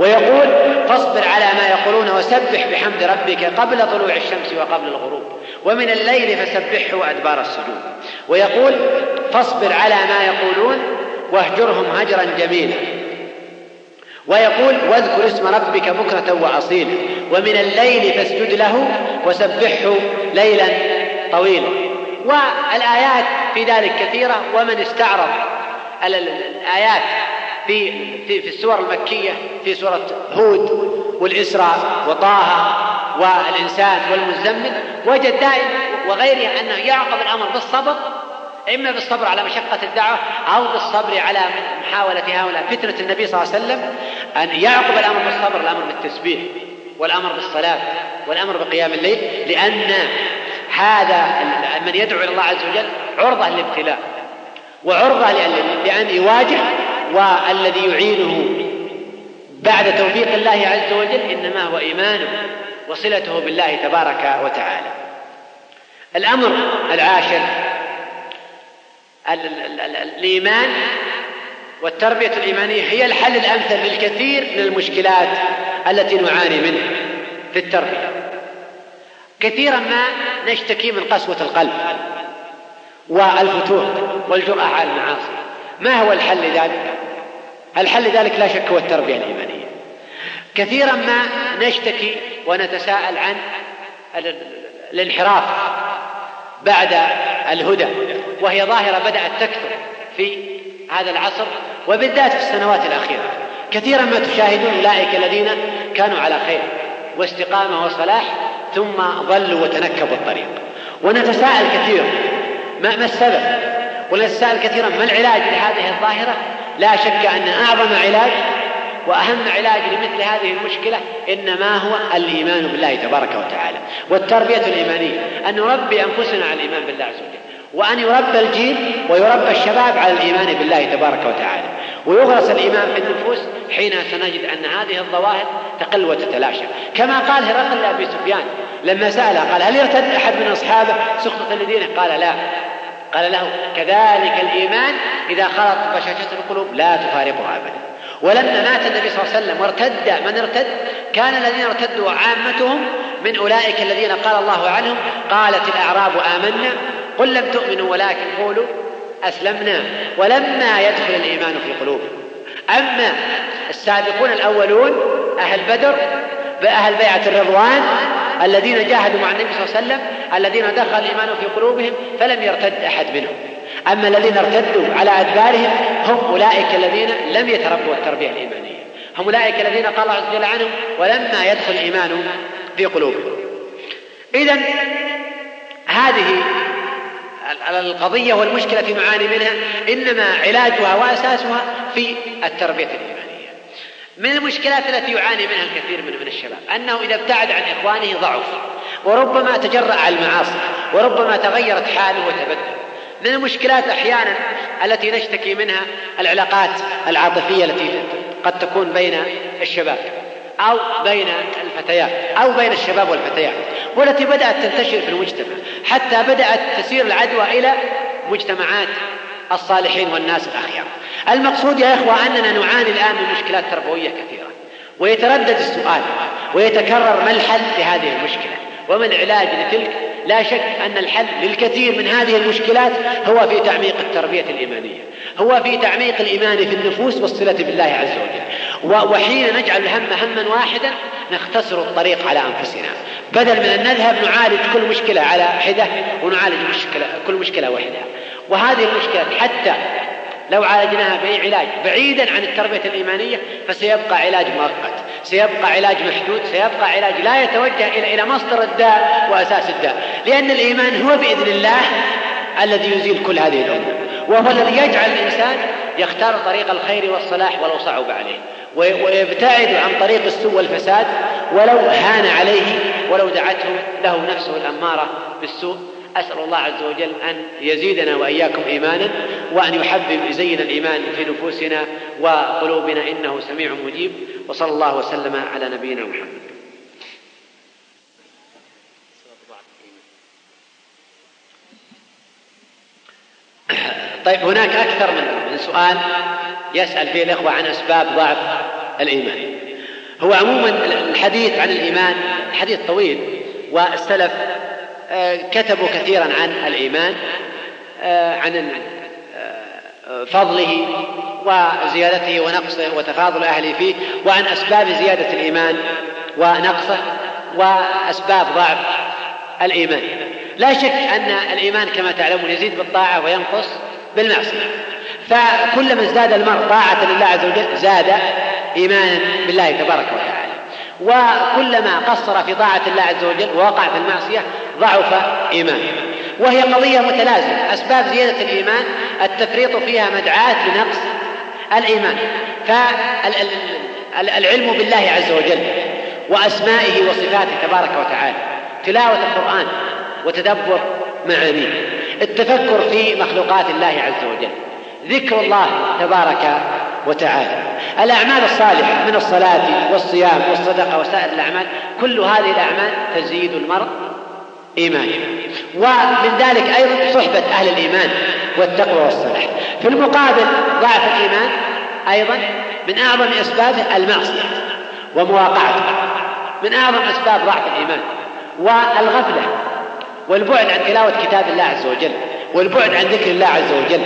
ويقول فاصبر على ما يقولون وسبح بحمد ربك قبل طلوع الشمس وقبل الغروب. ومن الليل فسبحه وأدبار السجود. ويقول فاصبر على ما يقولون واهجرهم هجرا جميلا. ويقول واذكر اسم ربك بكرة وأصيلا. ومن الليل فاسجد له وسبحه ليلا طويلا. والآيات في ذلك كثيرة. ومن استعرض الآيات في في في السور المكية في سورة هود والإسراء وطه والإنسان والمزمل. وجد دائما وغيرها أنه يعقب الأمر بالصبر إما بالصبر على مشقة الدعوة أو بالصبر على محاولة هؤلاء فتنة النبي صلى الله عليه وسلم أن يعقب الأمر بالصبر الأمر بالتسبيح والأمر بالصلاة والأمر بقيام الليل لأن هذا من يدعو إلى الله عز وجل عرضة للابتلاء وعرضة لأن يواجه والذي يعينه بعد توفيق الله عز وجل إنما هو إيمانه وصلته بالله تبارك وتعالى. الأمر العاشر الإيمان والتربية الإيمانية هي الحل الأمثل للكثير من المشكلات التي نعاني منها في التربية. كثيرا ما نشتكي من قسوة القلب والفتوح والجرأة على المعاصي. ما هو الحل لذلك؟ الحل لذلك لا شك هو التربية الإيمانية. كثيرا ما نشتكي ونتساءل عن الانحراف بعد الهدى وهي ظاهرة بدأت تكثر في هذا العصر وبالذات في السنوات الأخيرة. كثيرا ما تشاهدون أولئك الذين كانوا على خير واستقامة وصلاح ثم ضلوا وتنكبوا الطريق. ونتساءل كثيرا ما, السبب؟ ونتساءل كثيرا ما العلاج لهذه الظاهرة؟ لا شك أن أعظم علاج وأهم علاج لمثل هذه المشكلة إنما هو الإيمان بالله تبارك وتعالى والتربية الإيمانية. أن نربي أنفسنا على الإيمان بالله عز وجل وأن يربى الجيل ويربى الشباب على الإيمان بالله تبارك وتعالى. ويغرس الإيمان في النفوس حين سنجد أن هذه الظواهر تقل وتتلاشى. كما قال هرقل لأبي سفيان لما سأله قال هل يرتد أحد من أصحابه سخطة لدينه قال لا. قال له كذلك الإيمان إذا خلط بشاشة القلوب لا تفارقها أبدا. ولما مات النبي صلى الله عليه وسلم وارتد من ارتد؟ كان الذين ارتدوا عامتهم من أولئك الذين قال الله عنهم قالت الأعراب آمنا. قل لم تؤمنوا ولكن قولوا أسلمنا. ولما يدخل الإيمان في قلوبهم أما السابقون الأولون أهل بدر بأهل بيعة الرضوان الذين جاهدوا مع النبي صلى الله عليه وسلم الذين دخل الإيمان في قلوبهم فلم يرتد أحد منهم. أما الذين ارتدوا على أدبارهم هم أولئك الذين لم يتربوا التربية الإيمانية. هم أولئك الذين قال الله عز وجل عنهم ولما يدخل الإيمان في قلوبهم إذا هذه القضية والمشكلة التي نعاني منها إنما علاجها وأساسها في التربية الإيمانية. من المشكلات التي يعاني منها الكثير من من الشباب أنه إذا ابتعد عن إخوانه ضعف وربما تجرأ على المعاصي وربما تغيرت حاله وتبدل. من المشكلات أحيانا التي نشتكي منها العلاقات العاطفية التي قد تكون بين الشباب أو بين الفتيات أو بين الشباب والفتيات والتي بدأت تنتشر في المجتمع حتى بدأت تسير العدوى إلى مجتمعات الصالحين والناس الأخيار. المقصود يا إخوة أننا نعاني الآن من مشكلات تربوية كثيرة. ويتردد السؤال ويتكرر ما الحل لهذه المشكلة وما العلاج لتلك. لا شك أن الحل للكثير من هذه المشكلات هو في تعميق التربية الإيمانية هو في تعميق الإيمان في النفوس والصلة بالله عز وجل. وحين نجعل الهم هما واحدا نختصر الطريق على أنفسنا. بدل من أن نذهب نعالج كل مشكلة على حدة ونعالج مشكلة كل مشكلة وحدها وهذه المشكلة حتى لو عالجناها بأي علاج بعيدا عن التربية الإيمانية فسيبقى علاج مؤقت سيبقى علاج محدود سيبقى علاج لا يتوجه إلى إلى مصدر الداء وأساس الداء. لأن الإيمان هو بإذن الله الذي يزيل كل هذه الأمور وهو الذي يجعل الإنسان يختار طريق الخير والصلاح ولو صعب عليه ويبتعد عن طريق السوء والفساد ولو هان عليه ولو دعته له نفسه الأمارة بالسوء أسأل الله عز وجل أن يزيدنا وإياكم إيمانا وأن يحبب يزين الإيمان في نفوسنا وقلوبنا إنه سميع مجيب وصلى الله وسلم على نبينا محمد. طيب هناك أكثر من سؤال يسأل فيه الإخوة عن أسباب ضعف الإيمان. هو عموما الحديث عن الإيمان حديث طويل والسلف كتبوا كثيرا عن الإيمان آه، عن آه، فضله وزيادته ونقصه وتفاضل أهله فيه وعن أسباب زيادة الإيمان ونقصه وأسباب ضعف الإيمان. لا شك أن الإيمان كما تعلمون يزيد بالطاعة وينقص بالمعصية. فكلما ازداد المرء طاعة لله عز وجل زاد إيمانا بالله تبارك وتعالى. وكلما قصر في طاعة الله عز وجل ووقع في المعصية ضعف إيمانه وهي قضية متلازمة. أسباب زيادة الإيمان التفريط فيها مدعاة لنقص الإيمان. فالعلم بالله عز وجل وأسمائه وصفاته تبارك وتعالى تلاوة القرآن وتدبر معانيه التفكر في مخلوقات الله عز وجل ذكر الله تبارك وتعالى. الأعمال الصالحة من الصلاة والصيام والصدقة وسائر الأعمال كل هذه الأعمال تزيد المرء إيمانا ومن ذلك أيضا صحبة أهل الإيمان والتقوى والصلاح. في المقابل ضعف الإيمان أيضا من أعظم أسبابه المعصية ومواقعته. من أعظم أسباب ضعف الإيمان. والغفلة والبعد عن تلاوة كتاب الله عز وجل والبعد عن ذكر الله عز وجل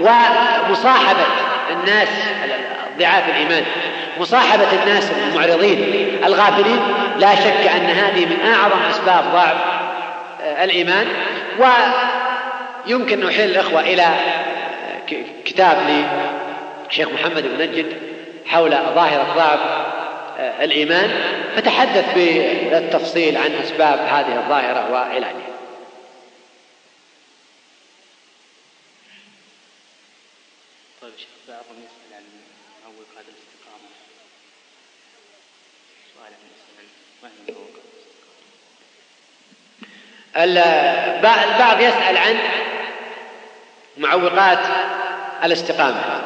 ومصاحبة الناس ضعاف الإيمان مصاحبة الناس المعرضين الغافلين لا شك أن هذه من أعظم أسباب ضعف آه، الإيمان. ويمكن نحيل الإخوة إلى آه، كتاب لشيخ محمد بن نجد حول ظاهرة ضعف آه، الإيمان. فتحدث بالتفصيل عن أسباب هذه الظاهرة وعلاجها البعض يسأل عن معوقات الاستقامة.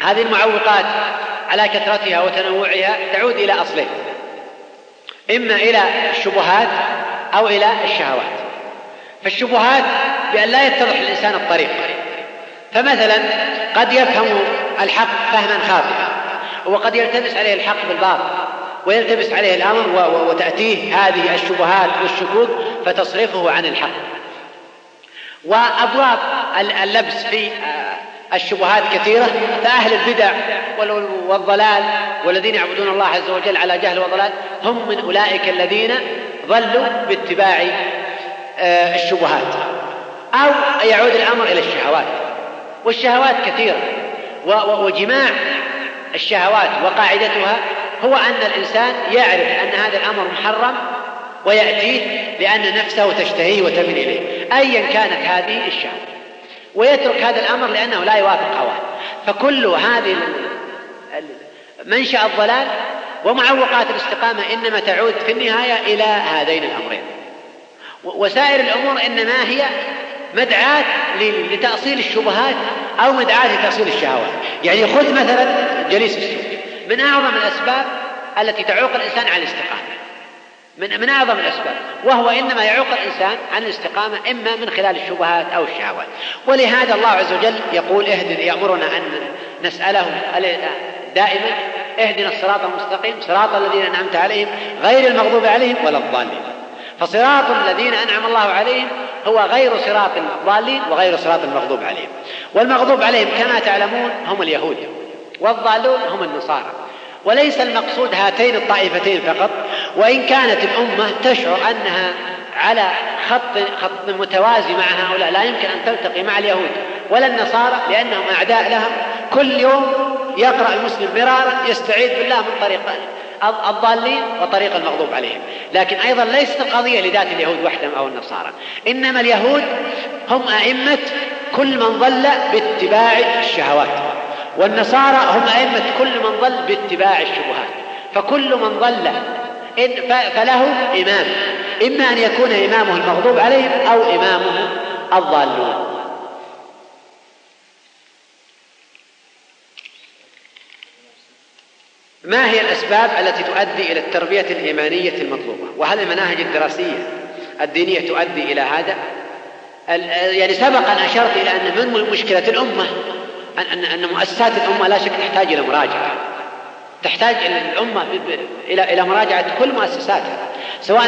هذه المعوقات على كثرتها وتنوعها تعود إلى أصلين إما إلى الشبهات أو إلى الشهوات. فالشبهات بأن لا يتضح الإنسان الطريق. فمثلا قد يفهم الحق فهما خاطئا وقد يلتبس عليه الحق بالباطل ويلتبس عليه الأمر وتأتيه هذه الشبهات والشكوك فتصرفه عن الحق. وأبواب اللبس في آه، الشبهات كثيرة فأهل البدع والضلال والذين يعبدون الله عز وجل على جهل وضلال هم من أولئك الذين ضلوا باتباع آه، الشبهات أو يعود الأمر إلى الشهوات. والشهوات كثيرة. وجماع الشهوات وقاعدتها هو أن الإنسان يعرف أن هذا الأمر محرم ويأتيه لأن نفسه تشتهيه وتميل إليه. أيا كانت هذه الشهوة. ويترك هذا الأمر لأنه لا يوافق هواه. فكل هذه منشأ الضلال ومعوقات الاستقامة إنما تعود في النهاية إلى هذين الأمرين. وسائر الأمور إنما هي مدعاة لتأصيل الشبهات أو مدعاة لتأصيل الشهوات. يعني خذ مثلا جليس السوء. من أعظم الأسباب التي تعوق الإنسان عن الاستقامة. من من أعظم الأسباب. وهو إنما يعوق الإنسان عن الاستقامة إما من خلال الشبهات أو الشهوات. ولهذا الله عز وجل يقول اهدنا يأمرنا أن نسأله دائما اهدنا الصراط المستقيم صراط الذين أنعمت عليهم غير المغضوب عليهم ولا الضالين. فصراط الذين أنعم الله عليهم هو غير صراط الضالين وغير صراط المغضوب عليهم. والمغضوب عليهم كما تعلمون هم اليهود والضالون هم النصارى. وليس المقصود هاتين الطائفتين فقط وإن كانت الأمة تشعر أنها على خط خط متوازي مع هؤلاء. لا يمكن أن تلتقي مع اليهود ولا النصارى لأنهم أعداء لهم. كل يوم يقرأ المسلم مرارا يستعيذ بالله من طريق الضالين وطريق المغضوب عليهم. لكن أيضا ليست القضية لذات اليهود وحدهم أو النصارى. إنما اليهود هم أئمة كل من ضل باتباع الشهوات والنصارى هم أئمة كل من ضل باتباع الشبهات. فكل من ضل إن فله إمام إما أن يكون إمامه المغضوب عليهم أو إمامه الضالون. ما هي الأسباب التي تؤدي إلى التربية الإيمانية المطلوبة؟ وهل المناهج الدراسية الدينية تؤدي إلى هذا؟ يعني سبق أن أشرت إلى أن من مشكلة الأمة؟ أن أن مؤسسات الأمة لا شك تحتاج إلى مراجعة. تحتاج الأمة إلى إلى مراجعة كل مؤسساتها سواء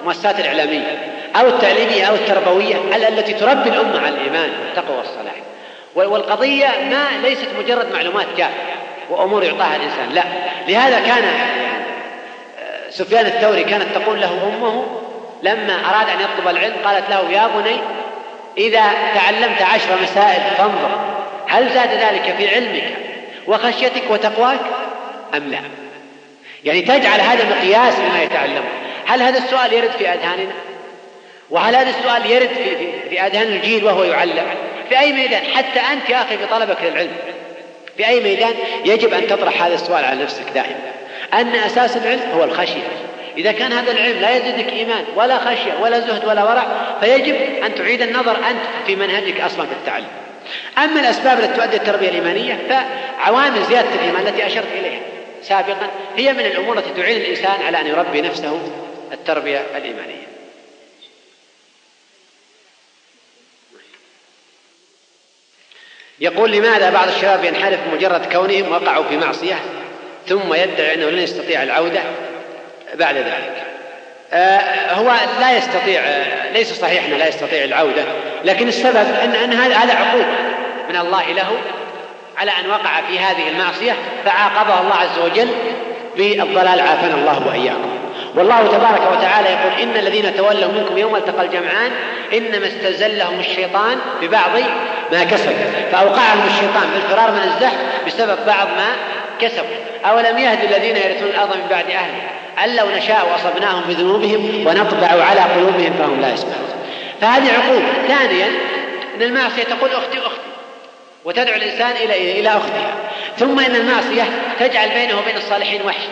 المؤسسات الإعلامية أو التعليمية أو التربوية التي تربي الأمة على الإيمان والتقوى والصلاح. والقضية ما ليست مجرد معلومات جافة وأمور يعطاها الإنسان لا. لهذا كان آه، سفيان الثوري كانت تقول له أمه لما أراد أن يطلب العلم قالت له يا بني إذا تعلمت عشر مسائل فانظر هل زاد ذلك في علمك وخشيتك وتقواك؟ أم لا؟ يعني تجعل هذا مقياس لما يتعلمه. هل هذا السؤال يرد في أذهاننا؟ وهل هذا السؤال يرد في, في, في أذهان الجيل وهو يعلم؟ في أي ميدان؟ حتى أنت يا أخي في طلبك للعلم. في أي ميدان يجب أن تطرح هذا السؤال على نفسك دائما. أن أساس العلم هو الخشية. إذا كان هذا العلم لا يزيدك إيمان ولا خشية ولا زهد ولا ورع فيجب أن تعيد النظر أنت في منهجك أصلا في التعلم. أما الأسباب التي تؤدي التربية الإيمانية فعوامل زيادة الإيمان التي أشرت إليها. سابقا هي من الأمور التي تعين الإنسان على أن يربي نفسه التربية الإيمانية. يقول لماذا بعض الشباب ينحرف مجرد كونهم وقعوا في معصية ثم يدعي أنه لن يستطيع العودة بعد ذلك؟ آه هو لا يستطيع آه ليس صحيح أنه لا يستطيع العودة لكن السبب أن, أن هذا عقوبة من الله له على أن وقع في هذه المعصية فعاقبه الله عز وجل بالضلال عافانا الله وإياكم. والله تبارك وتعالى يقول إن الذين تولوا منكم يوم التقى الجمعان إنما استزلهم الشيطان ببعض ما كسب. فأوقعهم الشيطان بالفرار من الزحف بسبب بعض ما كسبوا أولم يهد الذين يرثون الأرض من بعد أهلها أن لو نشاء وأصبناهم بذنوبهم ونطبع على قلوبهم فهم لا يسمعون. فهذه عقوبة ثانيا أن المعصية تقول أختي أختي وتدعو الإنسان إلى إلى أختها ثم إن المعصية تجعل بينه وبين الصالحين وحشة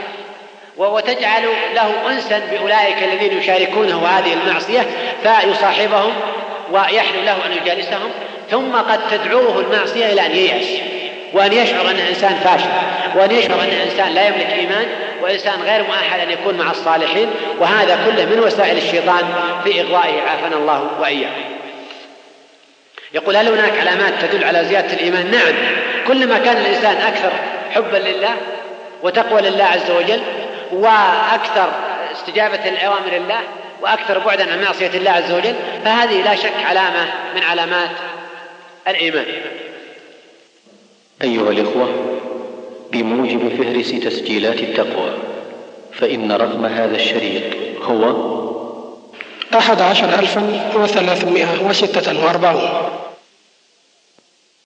وتجعل له أنسا بأولئك الذين يشاركونه هذه المعصية فيصاحبهم ويحلو له أن يجالسهم. ثم قد تدعوه المعصية إلى أن ييأس وأن يشعر أن الإنسان فاشل وأن يشعر أن الإنسان لا يملك إيمان وإنسان غير مؤهل أن يكون مع الصالحين. وهذا كله من وسائل الشيطان في إغوائه. عافانا الله وإياكم. يقول هل هناك علامات تدل على زيادة الإيمان؟ نعم. كلما كان الإنسان أكثر حبا لله وتقوى لله عز وجل وأكثر استجابة لأوامر الله وأكثر بعدا عن معصية الله عز وجل فهذه لا شك علامة من علامات الإيمان. أيها الإخوة بموجب فهرس تسجيلات التقوى فإن رقم هذا الشريط هو أحد عشر ألفا وثلاثمائة وستة وأربعون.